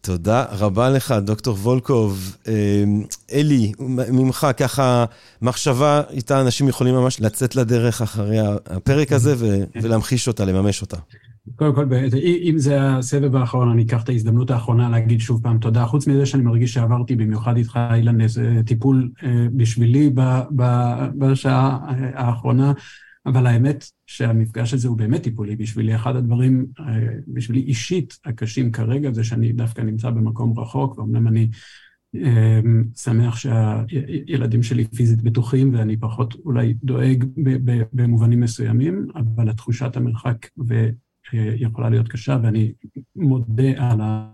תודה רבה לך, דוקטור וולקוב. אמ, אלי, ממך ככה מחשבה איתה אנשים יכולים ממש לצאת לדרך אחרי הפרק הזה ולהמחיש אותה, לממש אותה. קודם כל, אם זה הסבב האחרון, אני אקח את ההזדמנות האחרונה להגיד שוב פעם תודה. חוץ מזה שאני מרגיש שעברתי במיוחד איתך, אילן, טיפול אה, בשבילי בשעה האחרונה. אבל האמת שהמפגש הזה הוא באמת טיפולי בשבילי. אחד הדברים, אה, בשבילי אישית, הקשים כרגע, זה שאני דווקא נמצא במקום רחוק, ואומנם אני אה, שמח שהילדים שלי פיזית בטוחים ואני פחות אולי דואג במובנים מסוימים, אבל התחושת המרחק יכולה להיות קשה, ואני מודה על ה...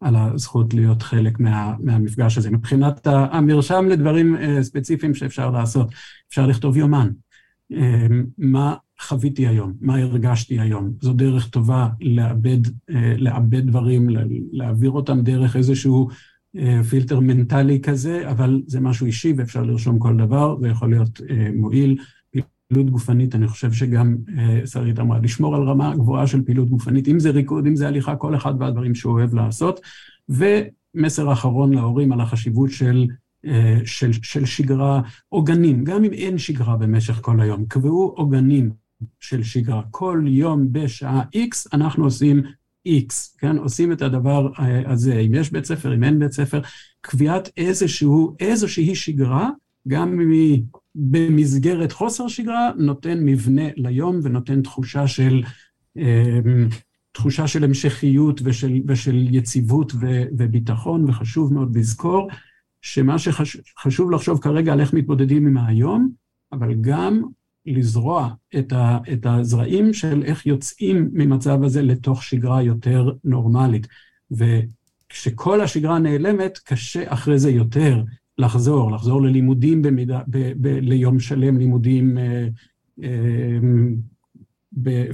על הזכות להיות חלק מה, מהמפגש הזה. מבחינת המרשם לדברים אה, ספציפיים שאפשר לעשות, אפשר לכתוב יומן. אמ, מה חוויתי היום, מה הרגשתי היום. זו דרך טובה לעבד, אה, לעבד דברים, להעביר אותם דרך איזשהו אה, פילטר מנטלי כזה, אבל זה משהו אישי ואפשר לרשום כל דבר, זה יכול להיות אה, מועיל. פעילות גופנית, אני חושב שגם שרית אמרה, לשמור על רמה גבוהה של פעילות גופנית, אם זה ריקוד, אם זה הליכה, כל אחד והדברים שהוא אוהב לעשות. ומסר אחרון להורים על החשיבות של של, של שגרה, עוגנים, גם אם אין שגרה במשך כל היום, קבעו עוגנים של שגרה. כל יום בשעה X אנחנו עושים X, כן? עושים את הדבר אה, הזה. אם יש בית ספר, אם אין בית ספר, קביעת איזשהו, איזושהי שגרה, גם אם היא במסגרת חוסר שגרה, נותן מבנה ליום ונותן תחושה של, אמ, תחושה של המשכיות ושל, ושל יציבות ו, וביטחון, וחשוב מאוד לזכור שמה שחשוב לחשוב כרגע על איך מתמודדים עם היום, אבל גם לזרוע את, ה, את הזרעים של איך יוצאים ממצב הזה לתוך שגרה יותר נורמלית. וכשכל השגרה נעלמת, קשה אחרי זה יותר לחזור, לחזור ללימודים במידה, ב, ב, ליום שלם, לימודים אה, אה,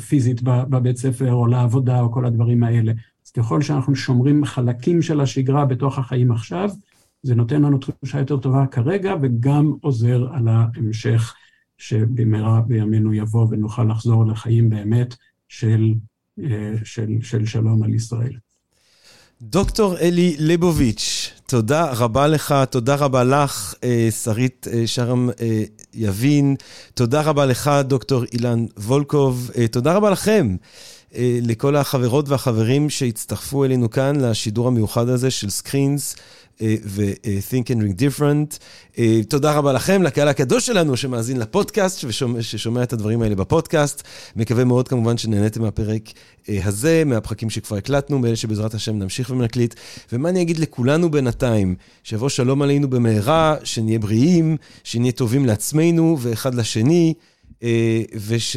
פיזית בבית ספר, או לעבודה, או כל הדברים האלה. אז ככל שאנחנו שומרים חלקים של השגרה בתוך החיים עכשיו, זה נותן לנו תחושה יותר טובה כרגע, וגם עוזר על ההמשך. שבמהרה בימינו יבוא ונוכל לחזור לחיים באמת של, אה, של, של שלום על ישראל. דוקטור אלי ליבוביץ', תודה רבה לך, תודה רבה לך, אה, שרית אה, שרם יבין, תודה רבה לך, דוקטור אילן וולקוב, תודה רבה לכם. לכל החברות והחברים שהצטרפו אלינו כאן לשידור המיוחד הזה של סקרינס. ו-Think and Ring Different. אה, תודה רבה לכם, לקהל הקדוש שלנו שמאזין לפודקאסט וששומע את הדברים האלה בפודקאסט. מקווה מאוד כמובן שנהניתם מהפרק אה, הזה, מהפרקים שכבר הקלטנו, מאלה שבעזרת השם נמשיך ונקליט. ומה אני אגיד לכולנו בינתיים? שיבוא שלום עלינו במהרה, שנהיה בריאים, שנהיה טובים לעצמנו ואחד לשני. אה, וש,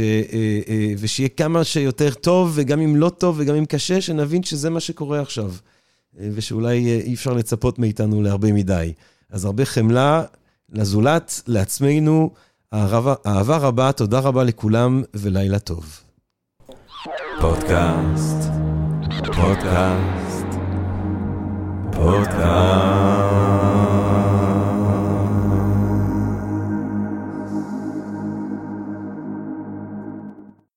ושיהיה כמה שיותר טוב, וגם אם לא טוב וגם אם קשה, שנבין שזה מה שקורה עכשיו. ושאולי אי אפשר לצפות מאיתנו להרבה מדי. אז הרבה חמלה לזולת, לעצמנו, אהבה, אהבה רבה, תודה רבה לכולם ולילה טוב. פודקאסט, פודקאסט, פודקאסט.